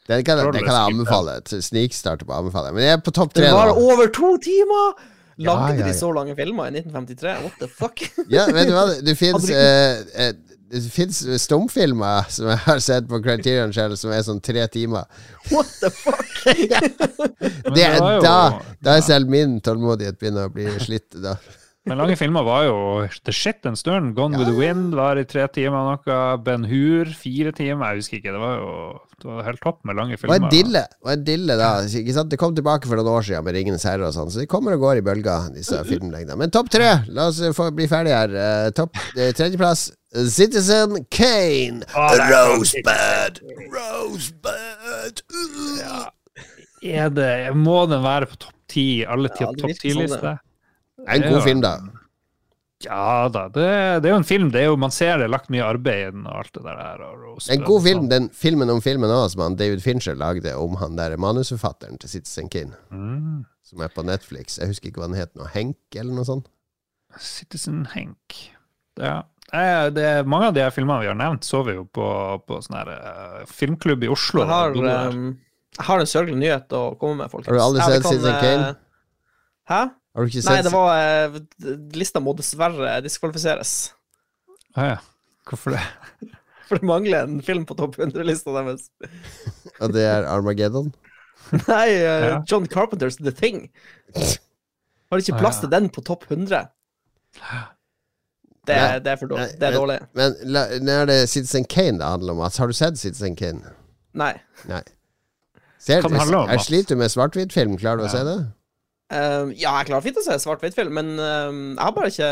Den kan, den kan jeg anbefale. Snikstarter på anbefale. Men jeg er på topp tre. Det var nå. over to timer! Lagde ja, ja. de så lange filmer i 1953? What the fuck? Ja, vet du hva? Det fins eh, eh, det fins stumfilmer som jeg har sett på Criterion Channel som er sånn tre timer. What the fuck? ja. Det er jo- da Da er selv min tålmodighet begynner å bli slitt. Da. Men lange filmer var jo the shit en stund. Gone with the Wind var i tre timer og noe. Ben Hur fire timer. Jeg husker ikke. Det var jo det var helt topp med lange Og filmer. en dille, og en dille da ikke sant? Det kom tilbake for noen år siden med Ringenes herre og sånn, så de kommer og går i bølger, disse filmlengdene. Men topp tre! La oss få bli ferdig her. Uh, topp uh, tredjeplass Citizen Kane. Oh, Rosebud! Rosebud! Ja. Er det, må den være på topp ti? Alle Ja, topp virker sånn, ti-liste? En god film, da. Ja da. Det, det er jo en film. Det er jo, man ser det er lagt mye arbeid i den og alt det der. Og Rosebud En god film, sånn. den filmen om filmen òg, som han David Fincher lagde om han der manusforfatteren til Citizen Kane, Mm. som er på Netflix. Jeg husker ikke hva den het nå. Henk, eller noe sånt? Citizen Henk. Ja. Det er, mange av de her filmene vi har nevnt, så vi jo på, på sånn her uh, filmklubb i Oslo. Jeg har, um, jeg har en sørgelig nyhet å komme med, folkens. Har du aldri sett Citizen Kane? eh, Hæ? Har du ikke Nei, det var eh, Lista må dessverre diskvalifiseres. Ah, ja. Hvorfor det? For det mangler en film på topp 100-lista deres. Og det er Armageddon? Nei, eh, Ja. John Carpenters The Thing. Har ikke Ah, plass ja. til den på topp 100. Det, Nei, det er for dårlig. nei, Det er men- dårlig. Men la, nå er det Citizen Kane det handler om, Mats. Har du sett Citizen Kane? Nei. Nei. Ser, Hva det handler om, jeg Mats? sliter med svart-hvitt-film. Klarer du å se det? Um, ja, jeg klarer fint å se svart-hvitt-film, men uh, jeg har bare ikke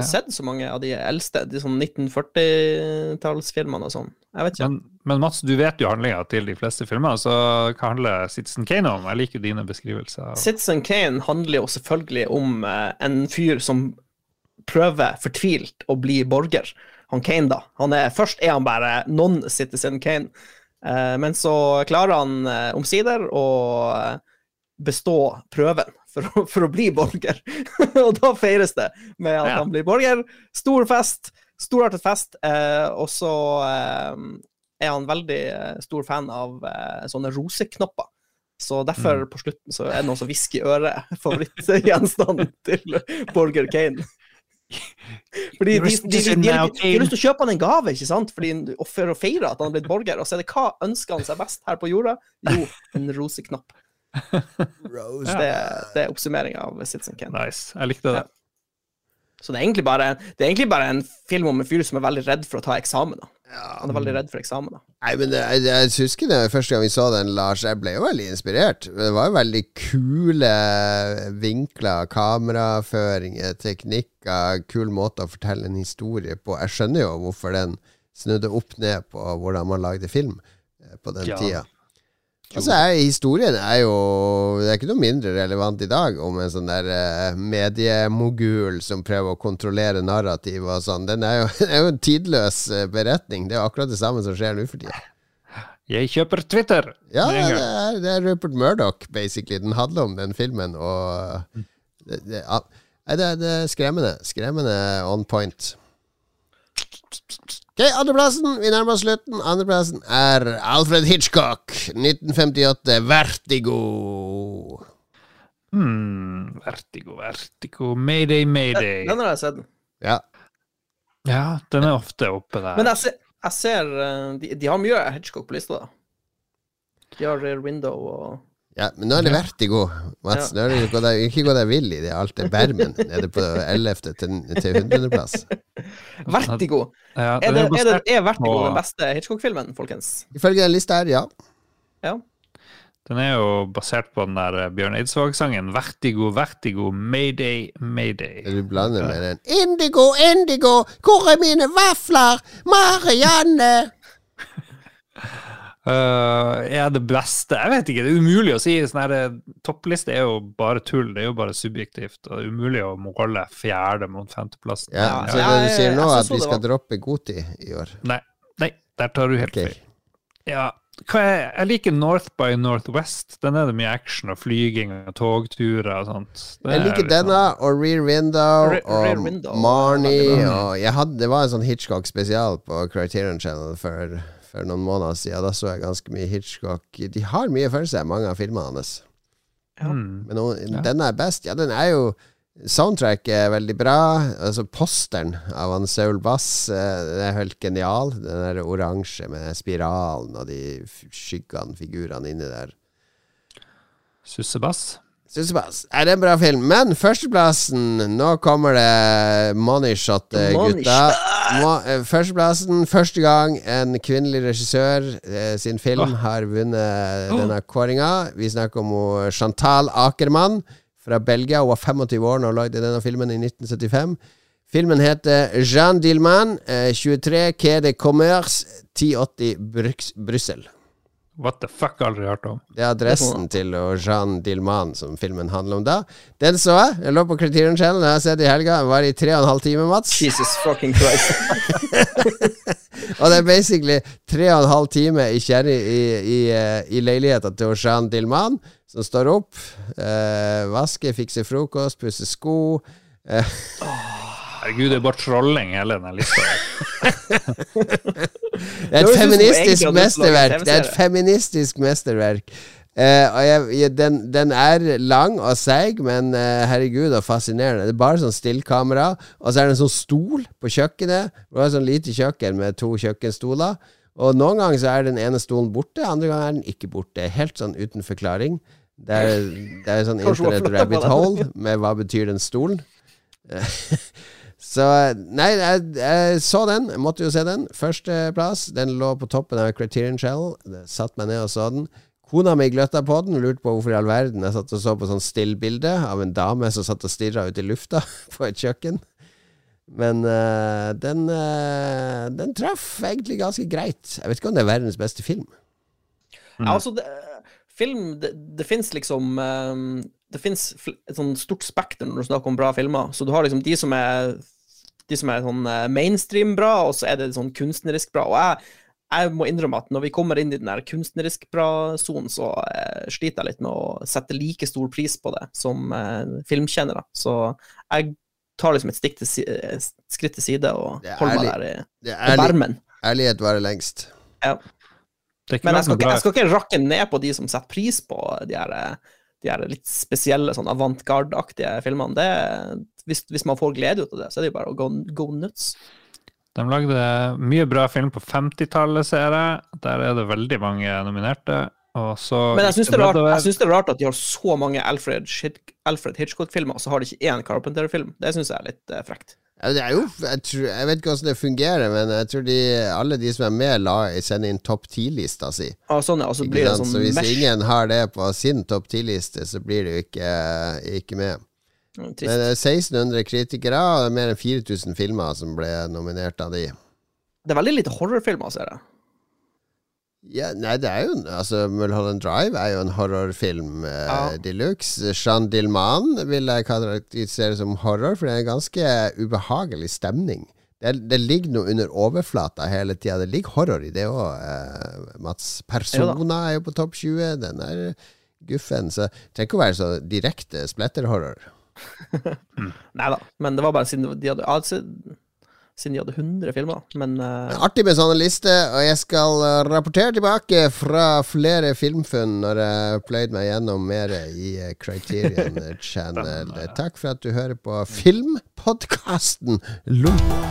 Ja. sett så mange av de eldste, de sånn 1940-tallsfilmene og sånn. Jeg vet ikke. Men, men Mats, du vet jo handlinga til de fleste filmer, så hva handler Citizen Kane om? Jeg liker jo dine beskrivelser. Citizen Kane handler jo selvfølgelig om uh, en fyr som prøver fortvilt å bli borger. Han Kane, da. Han er, først er han bare non-Citizen Kane, eh, men så klarer han eh, omsider å bestå prøven for å, for å bli borger. og da feires det med at Ja. han blir borger. Stor fest, storartet fest, eh, og så eh, er han veldig eh, stor fan av eh, sånne roseknopper. Så derfor, på slutten, så er det noe som hvisker i øret. Favorittgjenstanden til Borger Kane. Fordi de, de, de, de, har lyst til å kjøpe han en gave, ikke sant? Fordi, for å feire at han har blitt borger. Og så er det hva ønsker han seg best her på jorda? Jo, en roseknapp. Rose. Det, det er oppsummeringa av Citizen Kane. Nice. Jeg likte det. Så det er, bare, det er egentlig bare en film om en fyr som er veldig redd for å ta eksamen. da. Han er veldig redd for eksamen. da. Nei, men det, jeg, jeg husker det første gang vi så den, Lars. Jeg ble jo veldig inspirert. Det var jo veldig kule vinkler, kameraføringer, teknikker, kul måte å fortelle en historie på. Jeg skjønner jo hvorfor den snudde opp ned på hvordan man lagde film eh, på den Ja. tida. Altså, er, Historien er jo Det er ikke noe mindre relevant i dag om en sånn der eh, mediemogul som prøver å kontrollere narrativet og sånn. Den er jo, er jo en tidløs eh, beretning. Det er jo akkurat det samme som skjer nå for tida. Jeg kjøper Twitter! Ja, det er, det er Rupert Murdoch, basically. Den handler om den filmen, og det, det, det, det er skremmende. Skremmende on point. Ok, Andreplassen. Vi nærmer oss slutten. Andreplassen er Alfred Hitchcock, 1958, Vertigo. Hmm, vertigo, vertigo, mayday, mayday. Den har jeg sett. Ja. Ja, den er ofte oppe der. Men jeg ser, jeg ser eh, de, de har mye Hitchcock på lista. da. De har Rear Window og ja, men nå er det Vertigo, Mats. Nå er det ikke gått ikke gå deg vill i det. Alt det Bermen nede på 11. til, til 100. plass. Vertigo! ja, Er, det, er det, er Vertigo på- den beste Hitchcock-filmen, folkens? Ifølge den lista her, ja. Ja. Den er jo basert på den der eh, Bjørn Eidsvåg-sangen 'Vertigo, vertigo, mayday, mayday'. Du blander med den Indigo, Indigo, hvor er mine vafler? Marianne! Uh, er det beste? Jeg vet ikke, det er umulig å si. Sånn her, eh, toppliste er jo bare tull, det er jo bare subjektivt. Og det er umulig å måle fjerde mot femteplass. Ja, Ja, så det du sier nå, er at vi skal var- droppe Goti i år. Nei, nei, der tar du helt Ok. feil. Ja, hva er, jeg liker North by Northwest. Den er det mye action og flyging og togturer og sånt. Det Jeg er liker denne denne og Rear Window Re- og Rear Window. Marnie og jeg hadde, Det var en sånn Hitchcock-spesial på Criterion Channel for, for noen måneder siden. Da så jeg ganske mye Hitchcock. De har mye følelser, mange av filmene hans. Ja. Mm. Men noen, Ja. denne er best. Ja, den er jo Soundtrack er veldig bra. Altså Posteren av han Saul Bass eh, Den er helt genial. Den der oransje med spiralen og de skyggene, figurene inni der. Sussebass. Sussebass. Er det en bra film? Men førsteplassen Nå kommer det money shot, eh, gutta. Eh, førsteplassen, første gang en kvinnelig regissør eh, sin film har vunnet denne kåringa. Vi snakker om Chantal Akermann fra Belgia. Hun var 25 år da hun lagde denne filmen i 1975. Filmen heter Jean Dillman, eh, 23 Quai de Commerce, 1080 Bruks- Brussel. What the fuck, aldri hørt om. Det er adressen til Jean Dilman som filmen handler om da. Den så jeg. Jeg lå på Criterion Channel. jeg har sett i helga. Den var i tre og en halv time, Mats. Jesus fucking Christ. Og det er basically tre og en halv time i, kjerri, i, i, eh, i leiligheta til Jean Dilman, som står opp, øh, vasker, fikser frokost, pusser sko. Herregud, det er bare trolling, hele den lista. Det er et feministisk å lage mesterverk. Det er et feministisk mesterverk. Uh, og jeg, jeg, den, den er lang og seig, men uh, herregud, og fascinerende. Det er bare sånn stillkamera, og så er det en sånn stol på kjøkkenet. Det var et sånn lite kjøkken med to kjøkkenstoler. Og noen ganger så er den ene stolen borte, andre ganger er den ikke borte. Helt sånn uten forklaring. Det er, det er sånn internet rabbit hole med hva betyr den stolen. Så Nei, jeg, jeg så den. Jeg måtte jo se den. Førsteplass. Den lå på toppen av Criterion Shell. Satt meg ned og så den. Kona mi gløtta på den, lurte på hvorfor i all verden jeg satt og så på sånn stillbilde av en dame som satt og stirra ut i lufta på et kjøkken. Men uh, den, uh, den traff egentlig ganske greit. Jeg vet ikke om det er verdens beste film. Ja, altså, det, film Det, det fins liksom um, Det fins et sånn stort spekter når du snakker om bra filmer. Så du har liksom de som er De som er sånn eh, mainstream bra, og så er det sånn kunstnerisk bra. Og jeg, jeg må innrømme at når vi kommer inn i den der kunstnerisk bra-sonen, så eh, sliter jeg litt med å sette like stor pris på det som eh, filmkjennere. Så jeg tar liksom et stikk til, si- eh, skritt til side og er holder meg der i, Det i er bermen. ærlighet varer lengst. Ja. Det ikke Men jeg skal, ikke, jeg skal ikke rakke ned på de som setter pris på de her, eh, de her litt spesielle, sånn avantgarde-aktige filmene. Det, hvis, hvis man får glede ut av det, så er det jo bare å go, go nuts. De lagde mye bra film på 50-tallet, ser jeg. Der er det veldig mange nominerte. Og så Men jeg syns det, det er rart at de har så mange Alfred, Alfred Hitchcock-filmer, og så har de ikke én Carpenter-film. Det syns jeg er litt uh, frekt. Ja, det er jo, jeg, tror, jeg vet ikke hvordan det fungerer, men jeg tror de, alle de som er med, la, sender inn topp ti-lista si. Ah, sånn, ja. Så blir det sånn så hvis mesh. ingen har det på sin topp ti-liste, så blir det jo ikke, ikke med. Mm, Men det er 1600 kritikere, og det er mer enn 4000 filmer som ble nominert av de. Det er veldig lite horrorfilmer, ser jeg. Ja, nei, det er jo Altså, Mulholland Drive er jo en horrorfilm eh, Ja. de luxe. Jean Dilman vil jeg karakterisere som horror, for det er en ganske ubehagelig stemning. Det, det ligger noe under overflata hele tida. Det ligger horror i det òg, eh, Mats. Persona er jo på topp 20. Den er guffen. Så det trenger ikke å være så direkte spletterhorror. Nei da, men det var bare siden de hadde, altså, siden de hadde 100 filmer. Men uh... Artig med sånne lister, og jeg skal eh, rapportere tilbake fra flere filmfunn når jeg pløyd meg gjennom mer i eh, Criterion Channel. Takk for at du hører på filmpodkasten Lombo.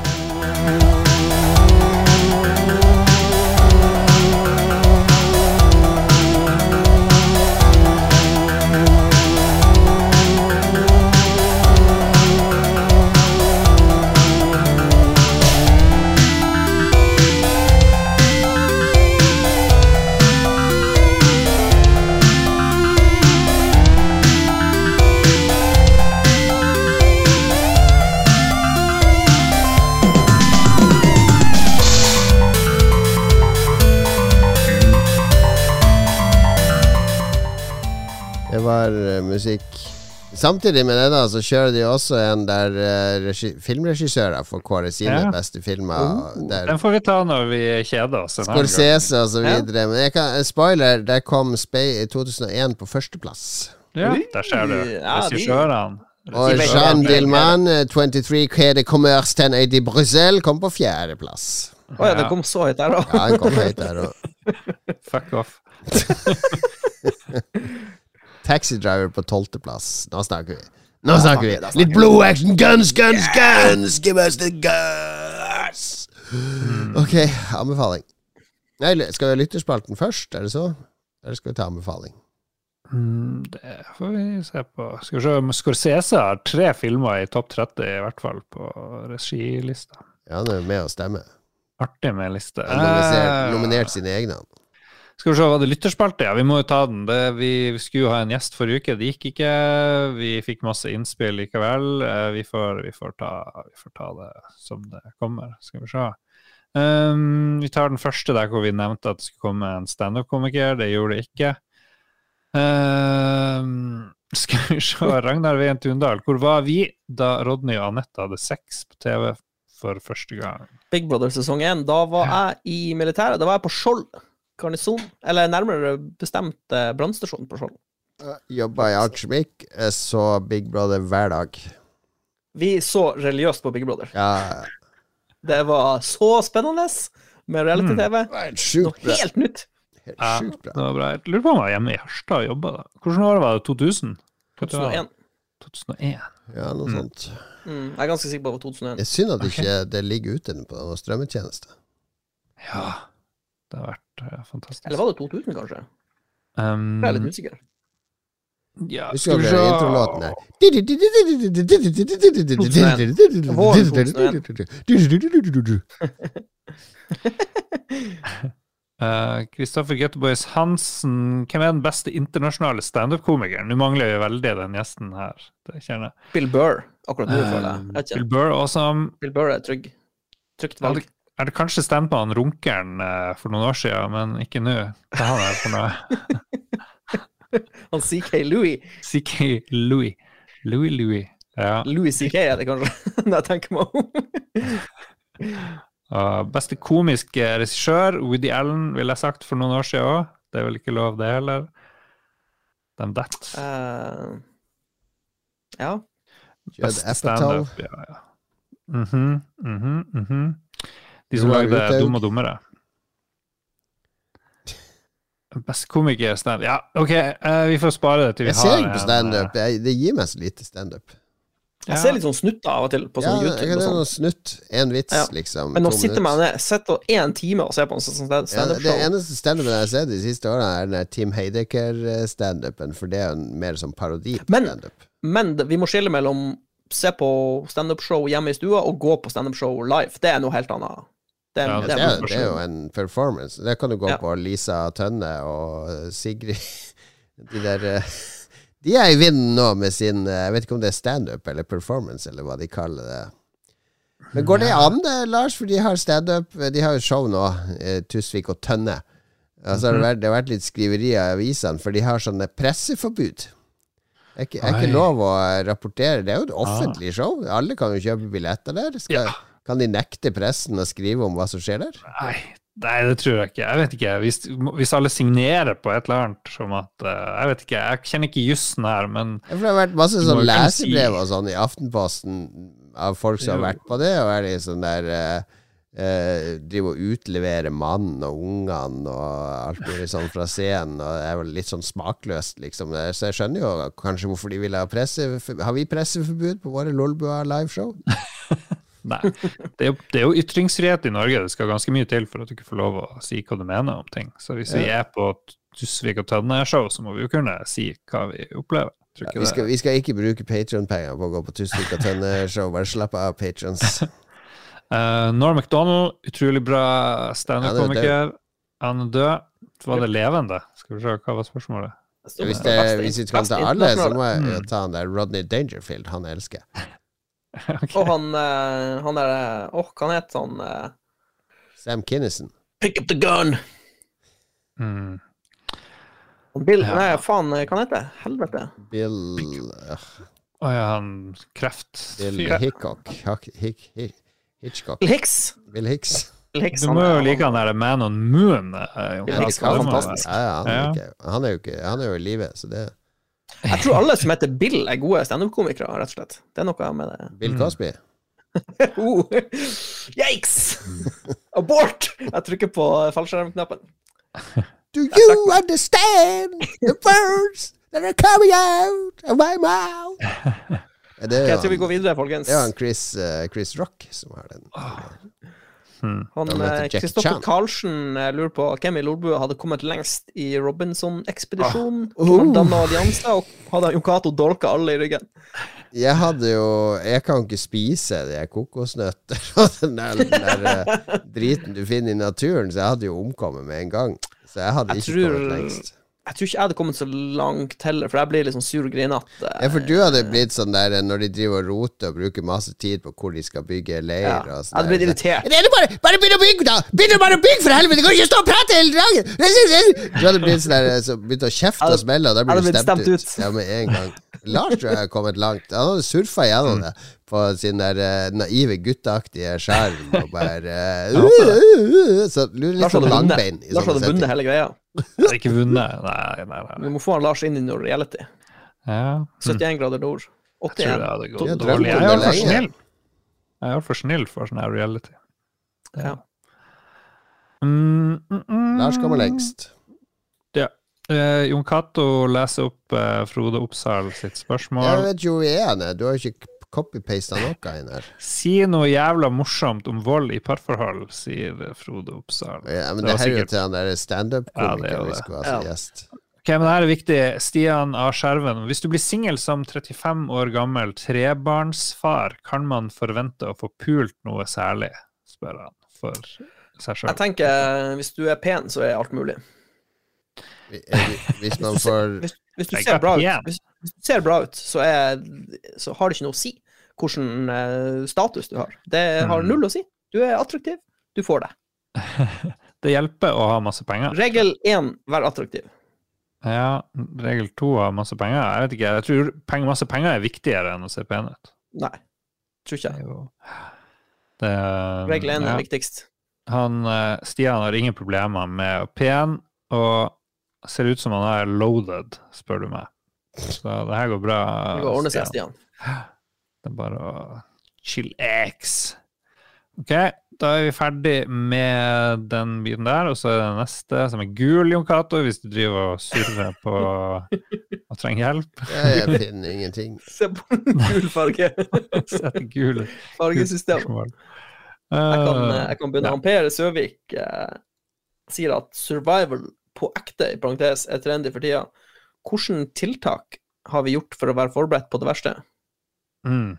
Var eh, musikk. Samtidig med det da så kjører de også en der eh, regi filmregissører får kåre sine Ja. beste filmer. Oh. der Den får vi ta når vi kjeder oss. Scorsese og så Ja. videre. Men jeg kan, spoiler, der kom Spay i 2001 på førsteplass. Ja, der ser du. ja, Regissørene. Og Jean Dilman, eh, 23 Quai de Commerce 1080 i Bruxelles, kom på fjerdeplass. Å ja, det kom så høyt der, da. Ja, den kom høyt der òg. Fuck off. Taxi Driver på tolvteplass. Nå snakker vi. Nå snakker vi. Litt blue action, guns, guns, guns! Give us the guns! Ok, anbefaling. Nei, skal vi ha lytterspalten først, er det så? Eller skal vi ta anbefaling? Mm, det får vi se på. Skal vi se, om Scorsese har tre filmer i topp 30, i hvert fall, på regilista. Ja, han er med å stemme. Artig med liste. Han har nominert, Eh, nominert sine egne. Skal vi se, var det lytterspalte? Ja, vi må jo ta den. Det, vi skulle jo ha en gjest forrige uke, det gikk ikke. Vi fikk masse innspill likevel. Eh, Vi får, vi får, ta, vi får ta det som det kommer. Skal vi se. Um, vi tar den første der hvor vi nevnte at det skulle komme en standup-komiker. Det gjorde det ikke. Um, skal vi se. Ragnar Ween Tundal, hvor var vi da Rodney og Anette hadde sex på TV for første gang? Big Brother sesong 1. Da var jeg i militæret. Da var jeg på Skjold garnison. Eller nærmere bestemt brannstasjonen brannstasjon på Skjold. Jobba i Archmic, jeg så Big Brother hver dag. Vi så religiøst på Big Brother. Ja, Det var så spennende med reality-TV. helt Noe helt nytt. Helt Ja, sjukt bra. det var bra. Jeg lurer på om jeg var hjemme i Harstad og jobba. Hvilket år var det? 2000? 2001. 2001. Ja, noe Mm. sånt. Mm, jeg er ganske sikker på det var 2001. Det er synd at ikke det ligger ute på noen strømmetjeneste. Ja, det har vært eh, fantastisk. Eller var det 2000, kanskje? Um, Jeg er litt usikker. ja, skal vi se introlåten her. Kristoffer Kristoffer Göteborgs Hansen, hvem er den beste internasjonale standup-komikeren? Nå mangler vi veldig den gjesten her. Det kjenner jeg. Bill Burr, akkurat nå, føler jeg. Vet Bill. Burr, awesome. Bill Burr er trygg. Trygt valg. Jeg hadde kanskje stemt på han runkeren eh, for noen år siden, men ikke nå. Hva er han her for noe? Han CK Louis. CK Louis. Louis Louis. Ja. Louis CK er det kanskje, når jeg tenker meg om. Uh, beste komiske regissør, Woody Allen, ville jeg sagt for noen år siden òg. Det er vel ikke lov, det heller. Dem that. Uh, ja. Best Beste standup, ja, ja. Mhm, mhm, mhm. De som lagde Dumme Dum og dummere. Beste komiker stand Ja, OK, uh, vi får spare det til vi Jeg har ser ikke på standup. Det gir meg så lite standup. Jeg ser litt sånn snutter av og til på sånn ja, YouTube. er og sånn. noe snutt. en vits, Ja. liksom. Men nå sitter man ned, sitter én time og ser på en sånn stand- ja, standup-show Det eneste standupen jeg har sett de siste årene, er den der Tim Heidecker-standupen, for det er jo en mer sånn parodi på standup. Men vi må skille mellom se på standup-show hjemme i stua og gå på standup-show live. Det er noe helt annet. Det, Ja, det er, det er jo en performance. Det kan du gå Ja. på Lisa Tønne og Sigrid De der eh, De er i vinden nå med sin eh, Jeg vet ikke om det er standup eller performance, eller hva de kaller det. Men går det an, det, Lars? For de har standup De har jo show nå, eh, Tusvik og Tønne. Altså, det, har vært, det har vært litt skriveri i avisene, for de har sånne presseforbud. Det er ikke, er ikke lov å eh, rapportere. Det er jo et offentlig show. Alle kan jo kjøpe billetter der. Skal, Ja. Kan de nekte pressen å skrive om hva som skjer der? Nei, nei, det tror jeg ikke. Jeg vet ikke. Hvis, hvis alle signerer på et eller annet som at eh, Jeg vet ikke, jeg kjenner ikke jussen her, men For det har vært masse sånn jo lesebrev og sånn i Aftenposten av folk som har vært på det, og er de sånn der uh, eh, Driver og utleverer mannen og ungene og alt mulig sånn fra scenen, og det er vel litt sånn smakløst, liksom. Så jeg skjønner jo kanskje hvorfor de vil ha presse... Har vi presseforbud på våre Lolbua liveshow? nei. Det er, jo, det er jo ytringsfrihet i Norge. Det skal ganske mye til for at du ikke får lov å si hva du mener om ting. Så hvis vi er på Tusvik og Tønne-show, så må vi jo kunne si hva vi opplever. Ja, Vi skal, vi skal ikke bruke Patrion-penger på å gå på Tusvik og Tønne-show. Bare slapp av, patrons. Uh, Norm MacDonald, utrolig bra standup-komiker. Han er død. Var det levende? Skal vi se, hva var spørsmålet? Hvis, det, hvis vi skal ta alle, så må jeg ta han der Rodney Dangerfield. Han elsker jeg. Ok. Og han, eh, han der Åh, Åh, hva han het han? eh, Sam Kinnison. Pick up the gun! Mm. Bill Ja. Nei, faen, eh, hva han heter Helvete. Bill uh, oh, ja, han kreft... Bill Hickok. Hick, Hick, Hitchcock. Bill Hicks. Bill Hicks. Hicks Du må er- jo like han der Man on Moon. eh, Ja, Cato. Hicks Det må fantastisk. Ja, ja, han, er Ja. ikke, han er jo ikke Han er jo i live, så det Jeg tror alle som heter Bill, er gode standup-komikere, rett og slett. Det er noe med det. Bill. Cosby. Oh. Yikes! Abort! Jeg trykker på fallskjermknappen. Do you understand the words that are coming out of my mouth? Ja, Det Ok, er jeg tror vi går videre, folkens. det er han Chris, uh, Chris Rock som har den. Hmm. Han eh, Kristoffer Chan. Karlsen lurer på hvem i Lolbua hadde kommet lengst i Robinson-ekspedisjonen. Ah. Han Oh. danna allianse, og hadde Jon Cato dolka alle i ryggen. Jeg hadde jo Jeg kan ikke spise de kokosnøtter og den der, den der eh, driten du finner i naturen, så jeg hadde jo omkommet med en gang. Så jeg hadde Jeg ikke tror- kommet lengst. Jeg tror ikke jeg hadde kommet så langt heller, for jeg blir litt sånn sur og grinete. Ja, for du hadde blitt sånn der eh, når de driver og roter og bruker masse tid på hvor de skal bygge leir Ja. og Jeg sånn. hadde blitt irritert. Det er bare, bare begynn å bygge, da! Begynn bare å bygge, for helvete! Du kan ikke stå og prate hele dagen! Du hadde blitt sånn der, så begynt å kjefte og smelle, og da blir hadde du stemt, stemt ut. ut. Ja, med en gang. Lars tror jeg har kommet langt. Han hadde surfa Mm. gjennom det på sin der uh, naive, gutteaktige skjerm og bare uh, Jeg håper uh, uh, Så lurer litt Lars sånn langbein Lars hadde vunnet hele greia. Jeg hadde ikke vunnet. Nei, nei, nei. Vi må få han Lars inn i noe reality. Ja. Hmm. 71 grader nord. Jeg tror det 81. Jeg gått dårlig. Jeg er altfor snill. Jeg er altfor snill for sånn her reality. Ja. Mm, mm, mm. Lars kommer lengst. Eh, Jon Cato leser opp eh, Frode Oppsal sitt spørsmål. Jeg vet jo vi er det. Du har jo ikke copy-pasta noe inn her. Si noe jævla morsomt om vold i parforhold, sier Frode Oppsal. Ja, men Det det her er jo til han der Ja, det er standup-komikeren ja, vi skulle ha som Ja. gjest. Ok, men det her er viktig. Stian A. Skjerven. Hvis du blir singel som 35 år gammel trebarnsfar, kan man forvente å få pult noe særlig? spør han for seg Jeg tenker hvis du er pen, så er alt mulig. Hvis man får Hvis, hvis, du er ser bra ut, hvis, hvis du ser bra ut, så, er, så har det ikke noe å si hvilken eh, status du har. Det har Mm. null å si. Du er attraktiv, du får det. Det hjelper å ha masse penger. Regel én, vær attraktiv. Ja, regel to ha masse penger. Jeg vet ikke, jeg tror penger, masse penger er viktigere enn å se pen ut. Nei, tror ikke jeg. det, Regel én ja. er viktigst. Han, eh, Stian har ingen problemer med å pen, og ser ut som han er loaded, spør du meg. Så det her går bra. Det går å ordne seg, Stian. Det er bare å chill X. Ok, da er vi ferdig med den biten der, og så er det neste, som er gul, Jon Cato, hvis du driver og surrer på og trenger hjelp. Jeg, finner ingenting. Se på den gul farge. Sett gul Fargesystem. Jeg kan, Eh, jeg kan begynne. ja. Per Søvik eh, sier at survival på ekte, i parentes, er trendy for tida. Hvilke tiltak har vi gjort for å være forberedt på det verste? Mm.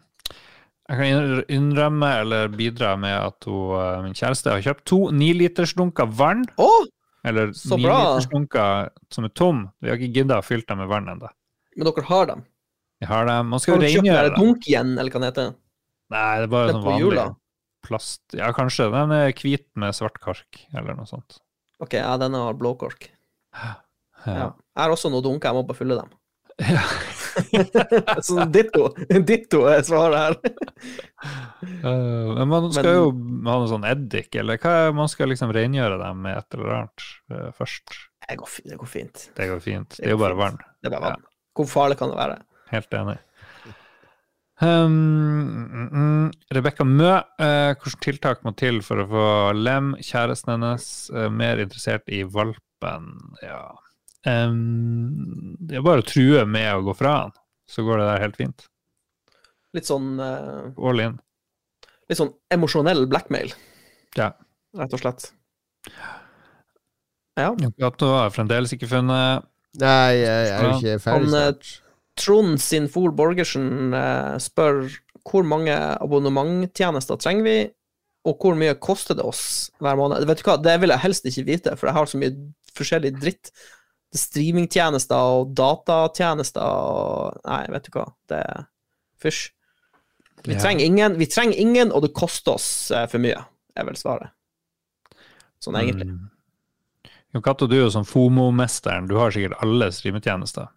Jeg kan innrømme eller bidra med at hun, eh, min kjæreste har kjøpt to nilitersdunker vann. Oh, Eller nilitersdunker som er tom. Vi har ikke gidda å fylle dem med vann ennå. Men dere har dem. Vi har dem. Man skal jo rengjøre dem. dunk igjen, eller hva det heter? Nei, det er bare Det er sånn vanlig jula. plast. Ja, kanskje. Den er hvit med svart kark, eller noe sånt. OK, ja, denne har blåkork. Ja. Ja. Jeg har også noen dunker, jeg må bare fylle dem. Ja. Så ditto. Ditto er svaret her. uh, men man skal Men- jo ha noe sånn eddik, eller hva er- man skal liksom rengjøre dem med et eller annet uh, først. Det går, det går fint. Det går fint. Det er jo bare vann. Det er bare vann. Hvor farlig kan det være? Helt enig. Um, mm, mm. Rebekka Mø, uh, hvilke tiltak må til for å få Lem, kjæresten hennes, uh, mer interessert i valpen? Ja um, Det er bare å true med å gå fra han, så går det der helt fint. Litt sånn uh, All in. Litt sånn emosjonell blackmail, Ja. rett og slett. Ja. Gato har fremdeles ikke funnet Nei, jeg er jo ikke ferdig Han, snart. Trond sin Fol Borgersen eh, spør hvor mange abonnementtjenester trenger vi, og hvor mye koster det oss hver måned. Vet du hva, Det vil jeg helst ikke vite, for jeg har så mye forskjellig dritt. Er streamingtjenester og datatjenester og Nei, vet du hva. Det fysj. Vi Ja. trenger ingen, vi trenger ingen, og det koster oss eh, for mye, er vel svaret. Sånn egentlig. Mm. Jo, Cato, du er jo som FOMO-mesteren. Du har sikkert alle streametjenester.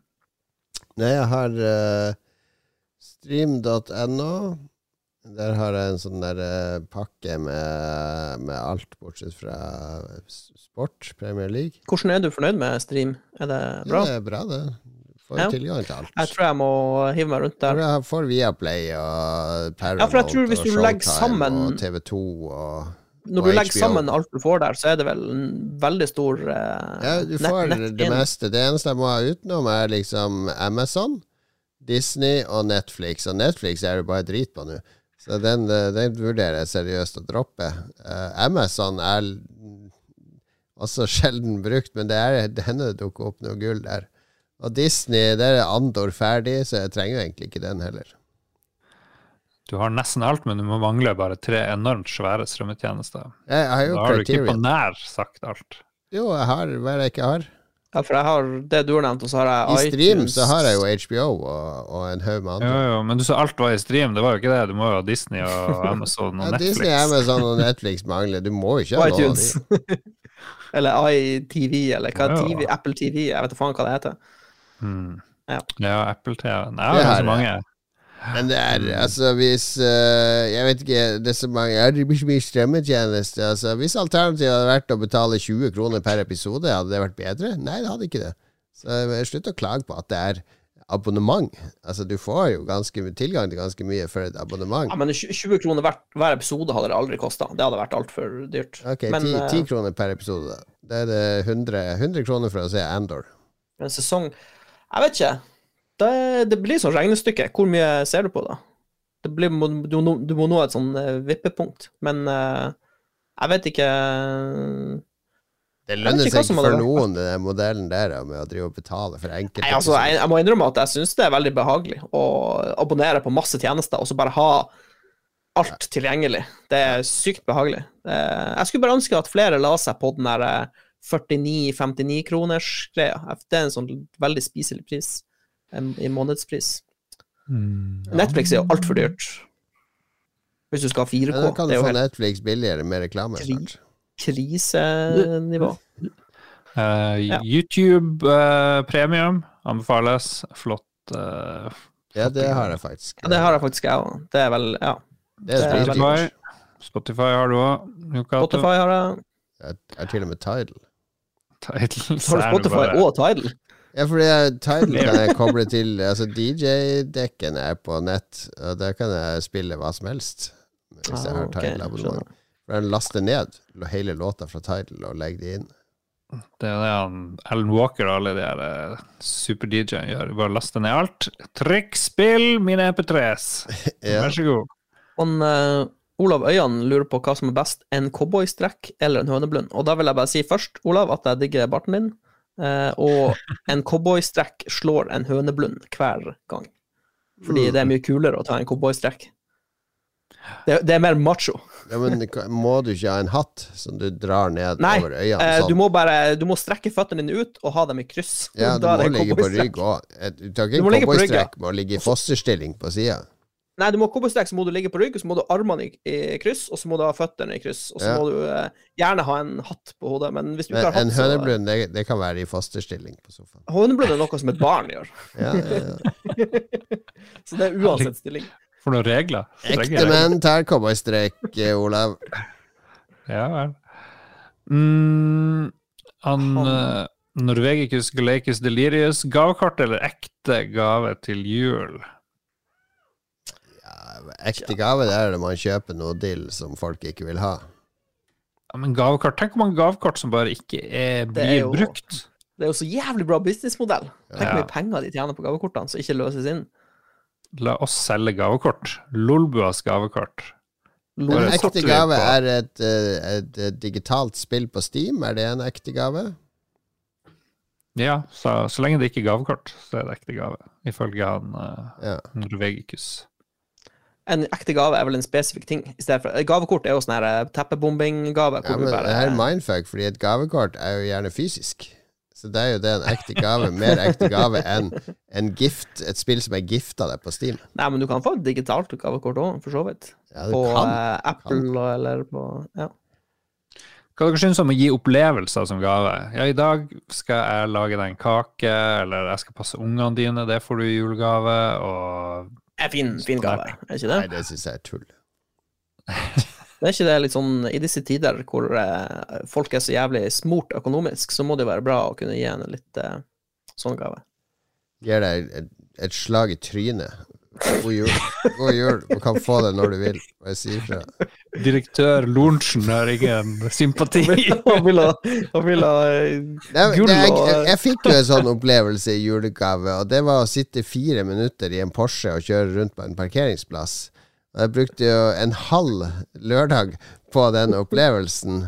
Nei, jeg har uh, stream.no. Der har jeg en sånn der uh, pakke med, med alt bortsett fra sport, Premier League. Hvordan er du fornøyd med stream? Er det bra? Ja, det er bra, det. Får Ja. tilgang til alt. Jeg tror jeg må hive meg rundt der. Jeg får Viaplay og Paramount Ja, jeg og du Showtime sammen- og TV2 og Når du legger HBO. sammen alt du får der, så er det vel en veldig stor uh, Ja, du får nett det inn. meste. Det eneste jeg må ha utenom, er liksom Amazon, Disney og Netflix. Og Netflix er det bare drit på nå. Så den, eh, den vurderer jeg seriøst å droppe. Uh, Amazon er også sjelden brukt, men det er denne hender det dukker opp noe gull der. Og Disney, der er Andor ferdig, så jeg trenger jo egentlig ikke den heller. Du har nesten alt, men du må mangle bare tre enormt svære strømmetjenester. Jeg har jo Da har du ikke på nær sagt alt. Jo, jeg har hva er det jeg ikke har. Ja, for jeg har det du har nevnt, og så har jeg iTunes. I stream så har jeg jo HBO og, og en haug med andre. jo, men du sa alt var i stream. Det var jo ikke det. Du må jo ha Disney og Amazon og Ja, Netflix. Disney, Amazon og Netflix mangler. Du må jo ikke ha noe av iTunes. de. eller iTV, eller hva Ja. TV, Apple TV, jeg vet da faen hva det heter. Hmm. Ja. Ja, Apple TV. Nei, Det det er så mange. Men det er altså hvis uh, Jeg vet ikke, det er så mange ja, Det blir så mye strømmetjeneste. Altså, hvis alternativet hadde vært å betale 20 kroner per episode, hadde det vært bedre? Nei, det hadde ikke det. Så eh, slutt å klage på at det er abonnement. Altså, du får jo ganske tilgang til ganske mye for et abonnement. Ja, men 20 kroner hver, hver episode hadde det aldri kosta. Det hadde vært altfor dyrt. Ok, men 10, eh, 10 kroner per episode. da. Da er det 100, 100 kroner for å se Andor. en sesong Jeg vet ikke. Det, det blir sånn regnestykke. Hvor mye ser du på, da? Det blir, du, du må nå et sånn eh, vippepunkt. Men uh, jeg vet ikke Det lønner seg ikke for noen, den modellen der med å drive og betale for enkelte. Nei, altså, jeg, jeg må innrømme at jeg syns det er veldig behagelig å abonnere på masse tjenester, og så bare ha alt tilgjengelig. Det er sykt behagelig. Eh, Jeg skulle bare ønske at flere la seg på den der eh, 49-59 kroners greia. Det er en sånn veldig spiselig pris i månedspris. Mm. Netflix er jo altfor dyrt. Hvis du skal ha 4K. Ja, da kan du få helt Netflix billigere med reklame Kri- krisenivå. Uh, Ja. YouTube eh, premium anbefales. Flott. Uh, Ja, det har jeg faktisk. Ja, det har jeg faktisk, jeg òg. Det er vel Ja. Det er det er. Spotify. Spotify har du òg. Spotify har jeg. Jeg har til og med Tidal. Har du Spotify og Tidal? Ja, fordi jeg- Tidal kan jeg koble til Altså DJ-dekken er på nett, og der kan jeg spille hva som helst. hvis jeg Ah, har Tidal-abonnement. For den laster ned hele låta fra Tidal og legger det inn. Det er det han Alan Walker og alle de her eh, super-DJ-ene gjør. Bare laste ned alt. Trykk spill mine MP3s! Ja. Vær så god. Han, uh, Olav Øyan lurer på hva som er best, en cowboystrekk eller en høneblund. Og da vil jeg bare si først, Olav, at jeg digger barten din. Eh, og en cowboystrekk slår en høneblund hver gang. Fordi det er mye kulere å ta en cowboystrekk. Det, det er mer macho. Ja, men må du ikke ha en hatt som du drar ned Nei, over øynene? Nei, sånn? du må bare du må strekke føttene dine ut og ha dem i kryss. Ja, du må ligge på rygg òg. Du tar ikke en cowboystrekk med å ligge i fosterstilling på sida. Nei, du må ha cowboystrekk, så må du ligge på rygg, og så må du ha armene i, i kryss, og så må du ha føttene i kryss, og så Ja. må du eh, gjerne ha en hatt på hodet, men hvis du ikke har hatt, en så høneblund, det, det kan være i fosterstilling på sofaen. Høneblund er noe som et barn gjør, Ja, ja, ja. så det er uansett stilling. For noen regler. Ekte menn tar cowboystrekk, eh, Olav. Ja vel. Mm, han Han- uh, Norvegicus Galecus Delirius, gavekort eller ekte gave til jul? Ekte gave, det er det man kjøper noe dill som folk ikke vil ha. Ja, men gavekort, Tenk hvor mange gavekort som bare ikke er, Det blir er jo- brukt. Det er jo så jævlig bra businessmodell. Tenk hvor Ja. mye penger de tjener på gavekortene som ikke løses inn. La oss selge gavekort. Lolbuas gavekort. En ekte gave er et, et, et, eh, digitalt spill på Steam. Er det en ekte gave? Ja, så, så lenge det ikke er gavekort, så er det ekte gave. Ifølge han uh, Ja. Norvegicus. En ekte gave er vel en spesifikk ting. For, gavekort er jo sånn eh, teppebombing-gave. ja, men bare det her er mindfuck, fordi et gavekort er jo gjerne fysisk. Så det er jo det en ekte gave. Mer ekte gave enn en gift, et spill som er gifta deg på Steam. Nei, men du kan få et digitalt gavekort òg, for så vidt. Ja, du På kan. eh, Apple kan. eller på Ja. Hva dere synes om å gi opplevelser som gave? Ja, i dag skal jeg lage deg en kake, eller jeg skal passe ungene dine, det får du i julegave, og Er fin, fin gave, er ikke det? Nei, det syns jeg er tull. Det er ikke det litt sånn i disse tider hvor eh, folk er så jævlig smurt økonomisk, så må det jo være bra å kunne gi en litt eh, sånn gave. Gir deg et, et slag i trynet. God jul. God jul. Du kan få det når du vil. Jeg sier ifra. direktør Lorentzen har ingen sympati. Han vil ha, han vil ha eh, gull og jeg, jeg fikk jo en sånn opplevelse i julegave, og det var å sitte fire minutter i en Porsche og kjøre rundt på en parkeringsplass. Jeg brukte jo en halv lørdag på den opplevelsen.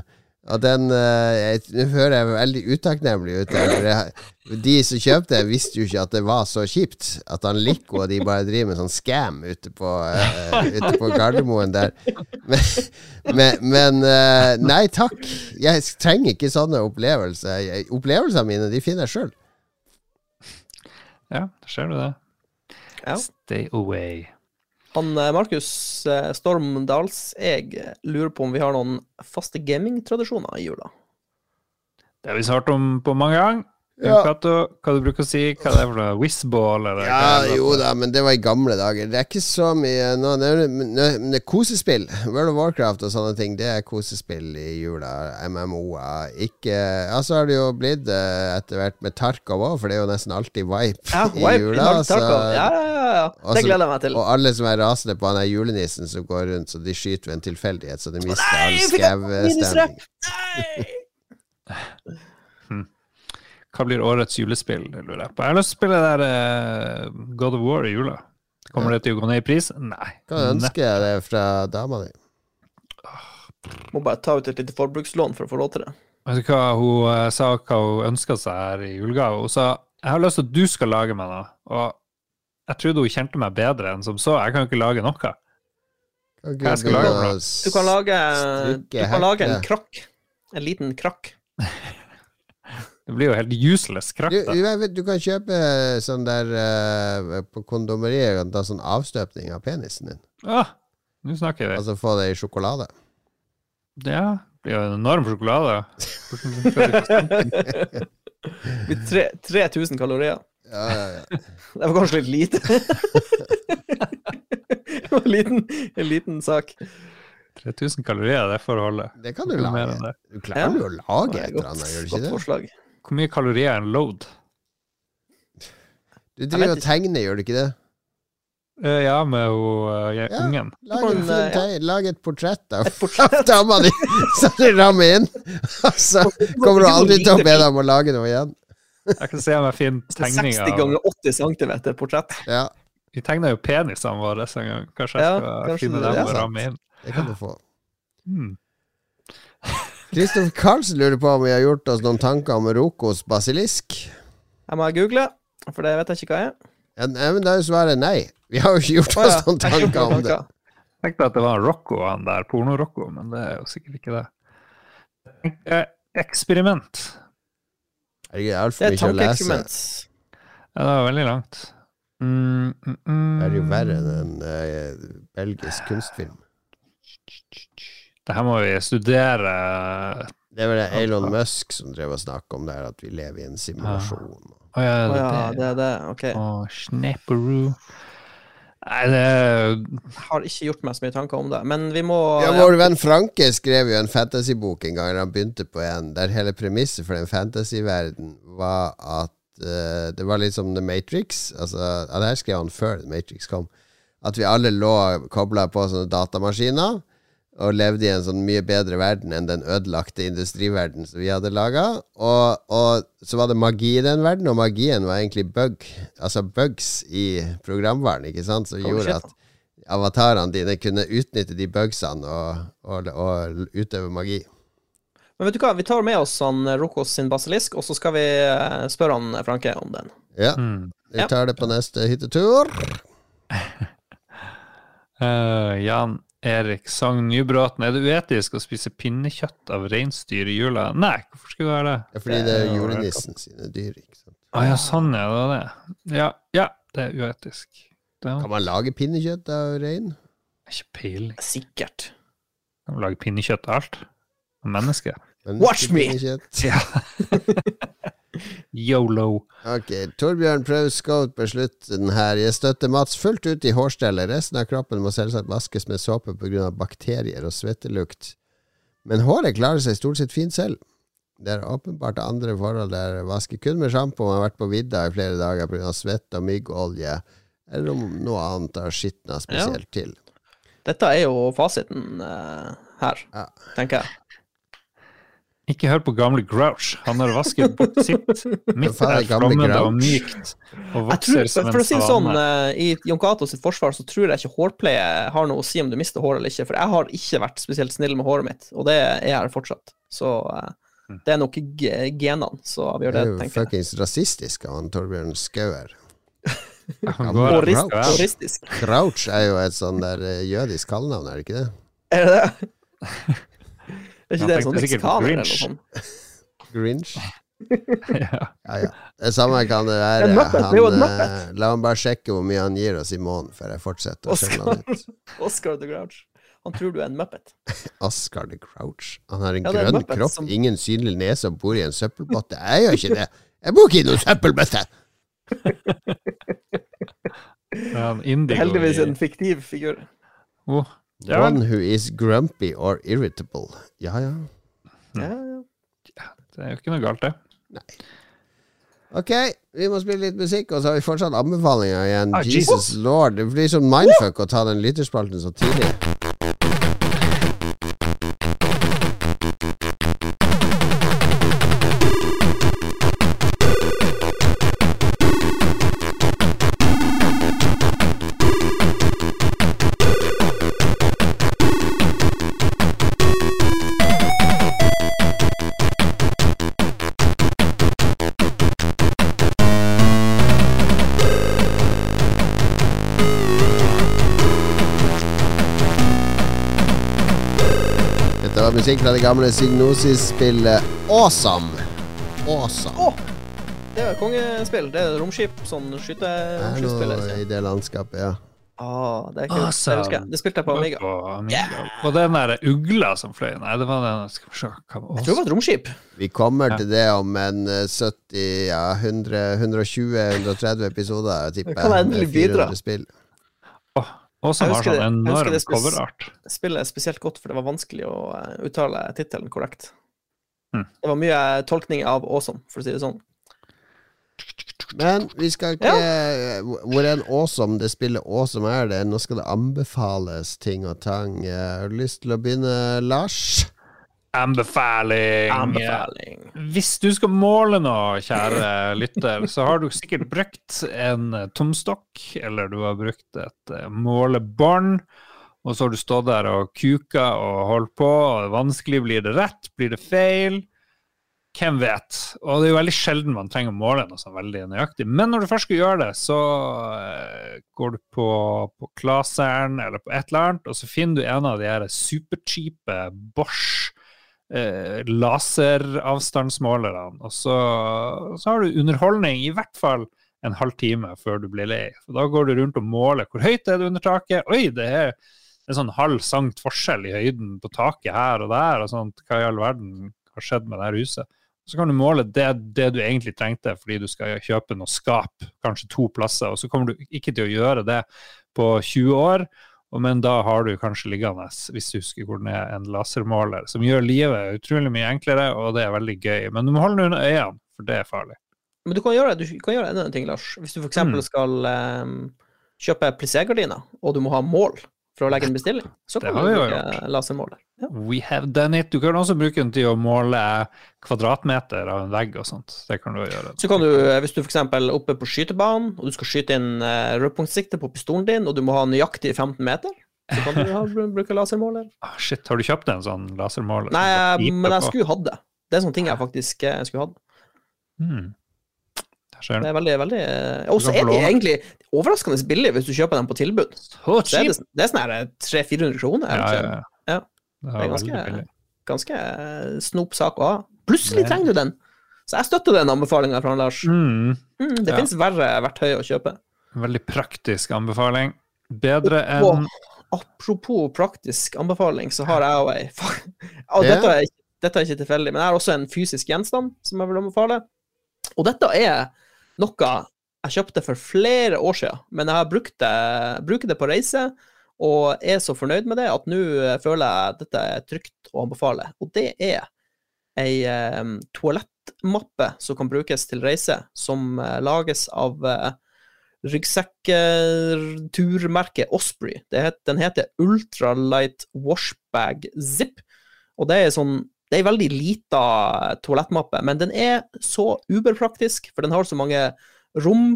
Og den eh, Nå hører jeg veldig utakknemlig ut. for De som kjøpte den, visste jo ikke at det var så kjipt. At han Lico og de bare driver med sånn scam ute på, uh, ute på Gardermoen der. Men, men, men uh, nei takk. Jeg trenger ikke sånne opplevelser. Opplevelsene mine de finner jeg sjøl. Ja, ser du det. Ja. Stay away. Han eh, Markus eh, Storm Dalseg lurer på om vi har noen faste gamingtradisjoner i jula. Det har vi svart om på mange ganger. Ja. Cato, hva du bruker å si? Hva er det for noe? Whizball, eller? Ja, det? jo da, men det var i gamle dager. Det er ikke så mye nå. Det er, men det er kosespill. World of Warcraft og sånne ting, det er kosespill i jula. MMO-er. Ikke Ja, så har det jo blitt eh, etter hvert med Tarkov òg, for det er jo nesten alltid Vipe Ja, i Wipe, jula. Så, Tarkov. Ja, ja, ja, ja. Det gleder jeg meg til. og alle som er rasende på han der julenissen som går rundt, så de skyter ved en tilfeldighet, så de mister Nei, all skau-stemning. Nei! Hva blir årets julespill? Lurer jeg på. Jeg har lyst til å spille det der uh, God of War i jula. Kommer det til å gå ned i pris? Nei. Hva ønsker jeg det fra dama di? Må bare ta ut et lite forbrukslån for å få lov til det. Vet du hva hun uh, sa hva hun ønska seg her i julegave? Hun sa jeg har lyst til at du skal lage meg noe. Og jeg trodde hun kjente meg bedre enn som så. Jeg kan jo ikke lage noe. Okay, jeg skal lage noe? Du kan lage, du kan lage en krakk. En liten krakk. Det blir jo helt useless krakk. Du, du kan kjøpe sånn der uh, På kondomeriet og ta sånn avstøpning av penisen din. Ah, Nå snakker vi. Altså få det i sjokolade. Ja, det blir jo en enorm sjokolade. Det 3000 kalorier. Ja, ja, ja. Det var kanskje litt lite. Det var en liten, en liten sak. 3000 kalorier, det får holde. Det kan du lage. Du klarer jo å lage et eller annet, gjør du ikke godt det? forslag. Hvor mye kalorier er en load? Du driver og tegner, gjør du ikke det? Uh, Ja, med hun uh, Ja. ungen. Lag, en eh, ja. lag et portrett av av dama di, så du rammer inn. Så kommer du aldri til å be dem om å lage noe igjen. Jeg kan se om jeg finner tegning 60 ganger 80 cm portrett. Ja, Vi tegna jo penisene våre en gang. Kanskje jeg Ja, skal kanskje finne dem og ramme inn. det kan du få. Hmm. Kristoffer Karlsen lurer på om vi har gjort oss noen tanker om Rokos basilisk. Jeg må google, for det vet jeg ikke hva jeg er. Ja, men da er jo svaret nei. Vi har jo ikke gjort oss noen tanker om det. Jeg tenkte at det var Rocco, han der porno-Rocco, men det er jo sikkert ikke det. Eh, Eksperiment. Det er altfor Det er et mye å lese. Ja, det var veldig langt. Mm, mm, mm. Det er jo verre enn en uh, belgisk kunstfilm. Det her må vi studere. Det er vel det Elon Musk som drev og snakket om det her, at vi lever i en simulasjon. Å ja, Å det, ja, det. er det. Ok. Å, snapperoo. Nei, det har ikke gjort meg så mye tanker om det, men vi må Ja, Vår venn Franke skrev jo en fantasybok en gang han begynte på en, der hele premisset for den fantasyverden var at uh, det var litt som The Matrix. Altså, ja, det her skrev han før The Matrix kom. At vi alle lå kobla på sånne datamaskiner og levde i en sånn mye bedre verden enn den ødelagte industriverdenen som vi hadde laga. Og, og så var det magi i den verden, og magien var egentlig bug. Altså bugs i programvaren, ikke sant, som gjorde at avatarene dine kunne utnytte de bugsene og, og, og utøve magi. Men vet du hva, vi tar med oss han Rokos sin basilisk, og så skal vi eh, spørre han Franke om den. Ja, mm. vi tar det på neste hyttetur. uh, Jan Erik Sagn Nybråten. Er det uetisk å spise pinnekjøtt av reinsdyr i jula? Nei, hvorfor skulle det være det? Ja, fordi det er Det julenissen sine dyr. Ikke sant? Å ja, sånn er det det. Ja, ja, det er uetisk. Det Kan er man lage pinnekjøtt av rein? ikke peiling. Sikkert. Kan man lage pinnekjøtt av alt? Av mennesker? Watch me! Ja. Yolo. Ok, Torbjørn scout på slutten her. Jeg støtter Mats fullt ut i hårstellet. Resten av kroppen må selvsagt vaskes med såpe pga. bakterier og svettelukt. Men håret klarer seg stort sett fint selv. Det er åpenbart andre forhold der vasker kun med sjampo har vært på vidda i flere dager pga. svette og myggolje, eller om noe annet har skitna spesielt til. Dette er jo fasiten uh, her, Ja. tenker jeg. Ikke hør på gamle Grouch. Han har vasket bort sitt. Mitt er flammende og mykt og vokser tror, som en for å si det sånn, eh, i Jon Cato sitt forsvar så tror jeg ikke hårpleie har noe å si om du mister håret eller ikke, for jeg har ikke vært spesielt snill med håret mitt, og det er jeg fortsatt. Så eh, det er nok ge- genene som avgjør Det det, er jo tenker fuckings rasistisk av han Torbjørn Skauer. Grouch går Og her, rist- skal og jeg. ristisk. Crouch er jo et sånn der eh, jødisk kallenavn, er det ikke det? Er det det? Er ikke Han det sånn på eller Grinch. noe sånt? Grinch? Ja. Ja, ja. Det samme kan det være. En Muppet, det en Han, Muppet. eh, la ham bare sjekke hvor mye han gir oss i måneden før jeg fortsetter å skjelle han ut. Oscar the Grouch. Han tror du er en muppet. Oscar the Grouch. Han har en Ja, grønn Muppet kropp, som- ingen synlig nese og bor i en søppelbøtte. Jeg gjør ikke det. Jeg bor ikke i noen søppelbøtte! Det Heldigvis en fiktiv figur. Oh, ja. One who is grumpy or irritable. Ja, ja. Ja, ja. det er jo ikke noe galt, det. Ok, vi må spille litt musikk, og så har vi fortsatt anbefalinger igjen. Ah, Jesus Jesus. lord. Det blir sånn mindfuck å ta den lytterspalten så tidlig. Musikk fra det gamle Signosis-spillet Awesome. Awesome. Oh, Det er kongespill. Det er romskip, sånn Det er i det landskapet, ja. Oh, det er. Awesome. Det jeg. Det spilte jeg på Amiga. På Amiga. Og den der ugla som fløy Nei, det var den Skal vi se hva Jeg tror det var et romskip. Vi kommer Ja. til det om en eh, 70, ja, 100, 120-130 episoder, tipper kan jeg. endelig bidra. 400 spill. Og som har husker enorm coverart. jeg husker det. Spillet spesielt godt, for det var vanskelig å eh, uttale tittelen korrekt. Hmm. Det var mye tolkning av awesome, for å si det sånn. Men vi skal ikke Hvor en awesome det spillet awesome er det? Nå skal det anbefales ting og tang. Har du lyst til å begynne, Lars? Anbefaling. Anbefaling. Hvis du skal måle noe, kjære lytter, så har du sikkert brukt en tomstokk, eller du har brukt et eh, målebånd, og så har du stått der og kuka og holdt på, og vanskelig blir det rett, blir det feil? Hvem vet? Og det er jo veldig sjelden man trenger å måle noe sånn veldig nøyaktig. Men når du først skal gjøre det, så uh, går du på, på Klaseren eller på et eller annet, og så finner du en av de her supercheape Bosch uh, laseravstandsmålerne. Og så, så, har du underholdning i hvert fall en halv time før du blir lei. For da går du rundt og måler hvor høyt er det under taket. Oi, det er en sånn halv sankt forskjell i høyden på taket her og der. og sånt. Hva i all verden har skjedd med det her huset? Så kan du måle det, det, du egentlig trengte fordi du skal kjøpe noe skap, kanskje to plasser, og så kommer du ikke til å gjøre det på 20 år. Men da har du kanskje liggende, hvis du husker hvor den er, en lasermåler som gjør livet utrolig mye enklere, og det er veldig gøy. Men du må holde den under øynene, for det er farlig. Men du kan gjøre, du kan gjøre enda en ting, Lars. Hvis du f.eks. Mm. skal um, kjøpe plissé-gardiner, og du må ha mål for å legge en bestilling, så kan du bruke lasermåler. Ja. We have done it. Du kan også bruke den til å måle kvadratmeter av en vegg og sånt. Det kan du gjøre. Så kan du, eh, hvis du f.eks. er oppe på skytebanen, og du skal skyte inn uh, rødpunktsikte på pistolen din, og du må ha nøyaktig 15 meter, så kan du ha, bruke lasermåler. Ah, shit, har du kjøpt en sånn lasermåler? Nei, men jeg skulle hatt det. Det er sånne ting jeg faktisk skulle hatt. Hmm. Det er veldig, veldig Og så er de egentlig overraskende billig hvis du kjøper dem på tilbud. Så det, er, det er sånn 300-400 kroner. Ja, ja, ja. ja. Det er ganske, ganske snop sak å ha. Plutselig trenger du den! Så jeg støtter den anbefalinga fra Lars. Mm. Mm, det finnes verre verktøy å kjøpe. Veldig praktisk anbefaling. Bedre enn Apropos praktisk anbefaling, så har jeg òg ei dette er, dette er ikke tilfeldig, men jeg har også en fysisk gjenstand som jeg vil anbefale. Og dette er noe jeg kjøpte for flere år siden, men jeg har brukt det, bruker det på reise og er så fornøyd med det at nå føler jeg dette er trygt å anbefale. Og det er ei um, toalettmappe som kan brukes til reise, som uh, lages av uh, ryggsekk-turmerket Osprey. Het, den heter Ultralight Washbag Zip, og det er sånn det er ei veldig lita toalettmappe, men den er så uberpraktisk, for den har så mange rom.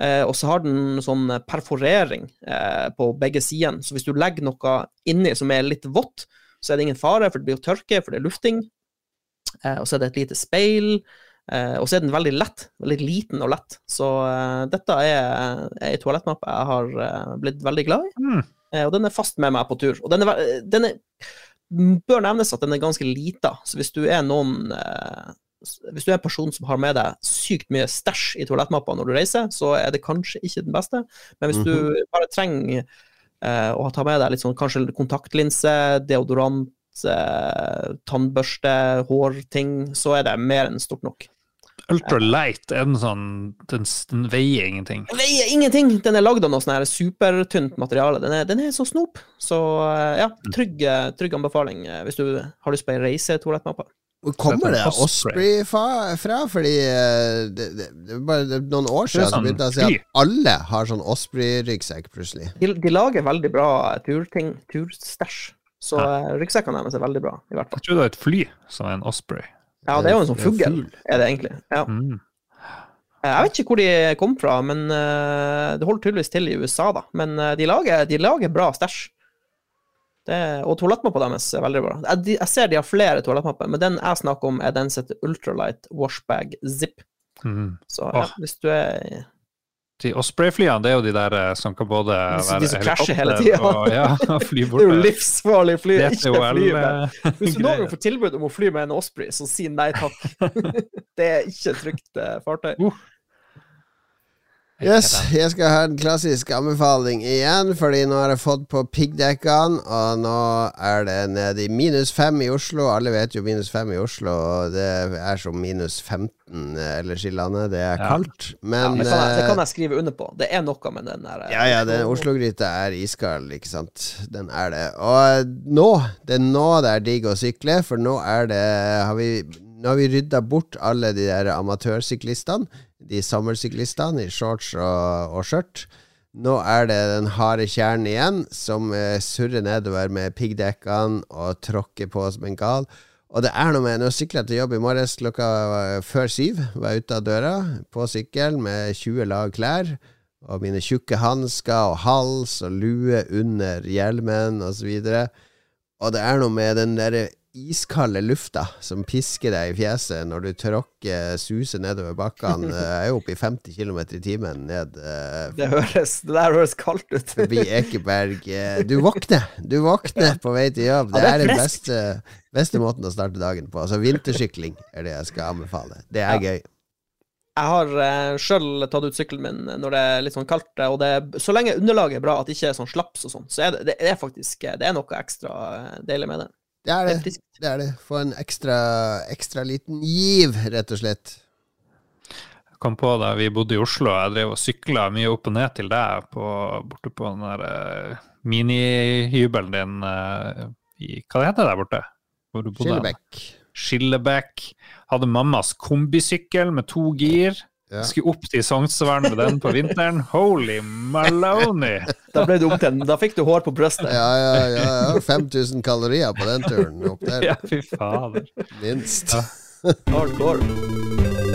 Eh, og så har den sånn perforering eh, på begge sidene. Så hvis du legger noe inni som er litt vått, så er det ingen fare, for det blir jo tørke, for det er lufting. Eh, og så er det et lite speil. Eh, og så er den veldig lett. Veldig liten og lett. Så eh, dette er ei toalettmappe jeg har eh, blitt veldig glad i. Mm. og den er fast med meg på tur. Og den er, den er bør nevnes at den er ganske lita, så hvis du er noen eh, hvis du er en person som har med deg sykt mye stæsj i toalettmappa når du reiser, så er det kanskje ikke den beste. Men hvis du mhm. bare trenger eh, å ta med deg litt sånn kanskje kontaktlinse, deodorant, eh, tannbørste, hårting, så er det mer enn stort nok. Ultralight, er den sånn den, den, veier ingenting? Den veier ingenting! Den er lagd av noe sånn supertynt materiale. Den er, den er, så snop. Så eh, ja, mm. trygg, trygg anbefaling eh, hvis du har lyst på ei reisetoalettmappe. Hvor kommer det Osprey fra? Fordi eh, det, det, det, bare noen år siden så sånn begynte jeg å si at alle har sånn Osprey-ryggsekk plutselig. De, de, lager veldig bra turting, turstæsj. Så ja. Eh, ryggsekkene deres er veldig bra, i hvert fall. Jeg tror det er et fly som er en Osprey. Ja, det er jo en sånn fugl, er det egentlig. Ja. Mm. Eh, jeg vet ikke hvor de kom fra, men det holder tydeligvis til i USA, da. Men de lager, de lager bra stæsj. Og toalettmappa deres er veldig bra. Jeg, jeg, ser de har flere toalettmapper, men den jeg snakker om, er den som heter Ultralight Washbag Zip. Mm. Så ja, hvis du er de Osprey-flyene, det er jo de der eh, som kan både være De som krasjer hele tida. Ja, fly bort. det er jo livsfarlig fly. Ikke fly med. Hvis du noen gang får tilbud om å fly med en Osprey, så si nei takk. det er ikke et trygt uh, fartøy. Uh. Yes, jeg skal ha en klassisk anbefaling igjen, fordi nå har jeg fått på piggdekkene, og nå er det nede i minus fem i Oslo. Alle vet jo minus fem i Oslo, og det er som minus 15 ellers i landet. Det er ja. kaldt, men ja, det, kan jeg, det, kan jeg, skrive under på. Det er noe med den der Ja, ja, den Oslo-gryta er iskald, ikke sant. Den er det. Og nå, det er nå det er digg å sykle, for nå er det Har vi nå har vi rydda bort alle de der amatørsyklistene. De sommersyklistene i shorts og, og skjørt. Nå er det den harde kjernen igjen, som eh, surrer nedover med piggdekkene og tråkker på som en gal. Og det er noe med Nå sykla jeg til jobb i morges klokka før syv. Var ute av døra på sykkel med 20 lag klær. Og mine tjukke hansker og hals og lue under hjelmen osv. Og, så og det er noe med den derre iskalde lufta som pisker deg i fjeset når du tråkker suser nedover bakkene. Jeg er oppe i 50 km i timen ned uh, det, høres, det der høres kaldt ut. forbi Ekeberg. Du våkner! Du våkner på vei til jobb. Det er den beste, beste måten å starte dagen på. Altså Vintersykling er det jeg skal anbefale. Det er gøy. Jeg har uh, sjøl tatt ut sykkelen min når det er litt sånn kaldt, og det, så lenge underlaget er bra, at det ikke er sånn slaps og sånn, så er det, det, er faktisk det er noe ekstra deilig med det. Det er det. det, er det. Få en ekstra, ekstra liten giv, rett og slett. Jeg kom på da vi bodde i Oslo, jeg drev og sykla mye opp og ned til deg på, borte på den der uh, minihybelen din uh, i Hva det heter det der borte? Hvor du bodde? Skillebekk. Skillebekk. Hadde mammas kombisykkel med to gir. Ja. Skulle opp til Sognsvern med den på vinteren. Holy maloney! Da ble du opp Da fikk du hår på brystet. Ja, ja, ja. ja. 5000 kalorier på den turen opp der. Ja, fy fader. Minst. Ja. Hardcore.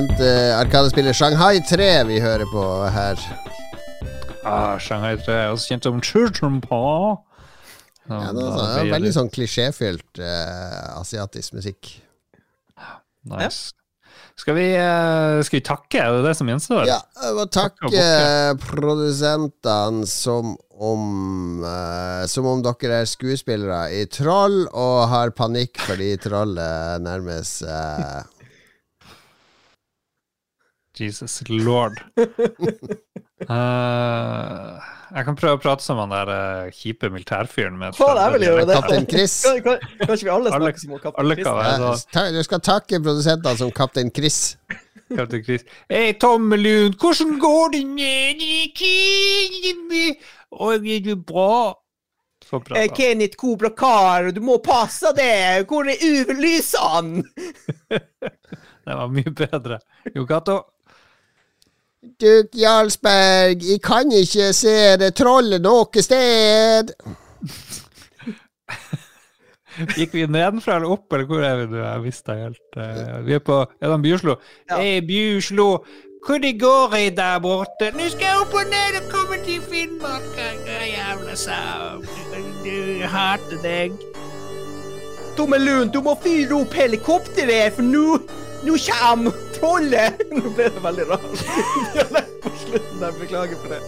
Kjent uh, arkadespiller Shanghai 3 vi hører på her. Ah, Shanghai 3 er også kjent som Children på. Ja, det er, ja, veldig sånn klisjéfylt uh, asiatisk musikk. Nice. Skal vi, uh, skal vi, takke? Er det det som gjenstår? Ja, jeg må takke produsentene som om uh, Som om dere er skuespillere i Troll og har panikk fordi trollet nærmest Jesus lord. uh, jeg kan prøve å prate som han der uh, kjipe militærfyren med Kaptein Chris. Kan, kan, kan, ikke vi alle snakker som Kaptein Chris? Ja, du skal takke produsentene som Kaptein Chris. Kaptein Chris. Hei, Tommelund, hvordan går det ned det er bra. Eh, Kenneth Kobra Kar, du må passe deg! Hvor er UV-lysene? det var mye bedre. Jo Cato? Duk Jarlsberg, jeg kan ikke se det trollet noe sted. Gikk vi nedenfra eller opp, eller hvor er vi nå? Jeg visste helt uh, Vi er på Er det Bjuslo? Ja. Hei, Bjuslo. Hvor det går i der borte? Nå skal jeg opp og ned og komme til Finnmark, jævla sau. Du hater deg. Tommelund, du må fyre opp helikopteret, for nå nå kjem trollet! Nå ble det veldig rart dialekt på slutten der. Beklager for det.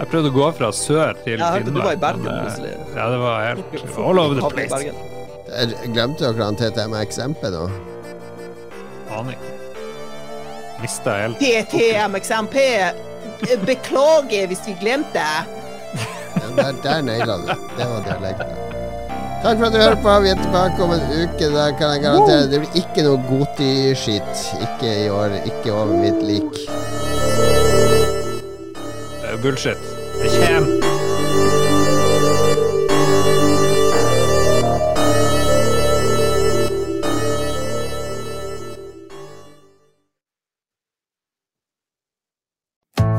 Jeg prøvde å gå fra sør til Finnmark. Jeg hørte du var i Bergen eh, plutselig. Ja, det var helt all over the place. Jeg glemte dere han TTM-XMP nå? Aner ikke. Mista helt TTM-XMP! Beklager hvis vi glemte. Ja, der der naila du. Det var dialekten. Takk for at du hører på. Vi er tilbake om en uke. Da kan jeg garantere det blir ikke noe Goti-skitt. Ikke i år. Ikke over mitt lik. Bullshit. Det kommer.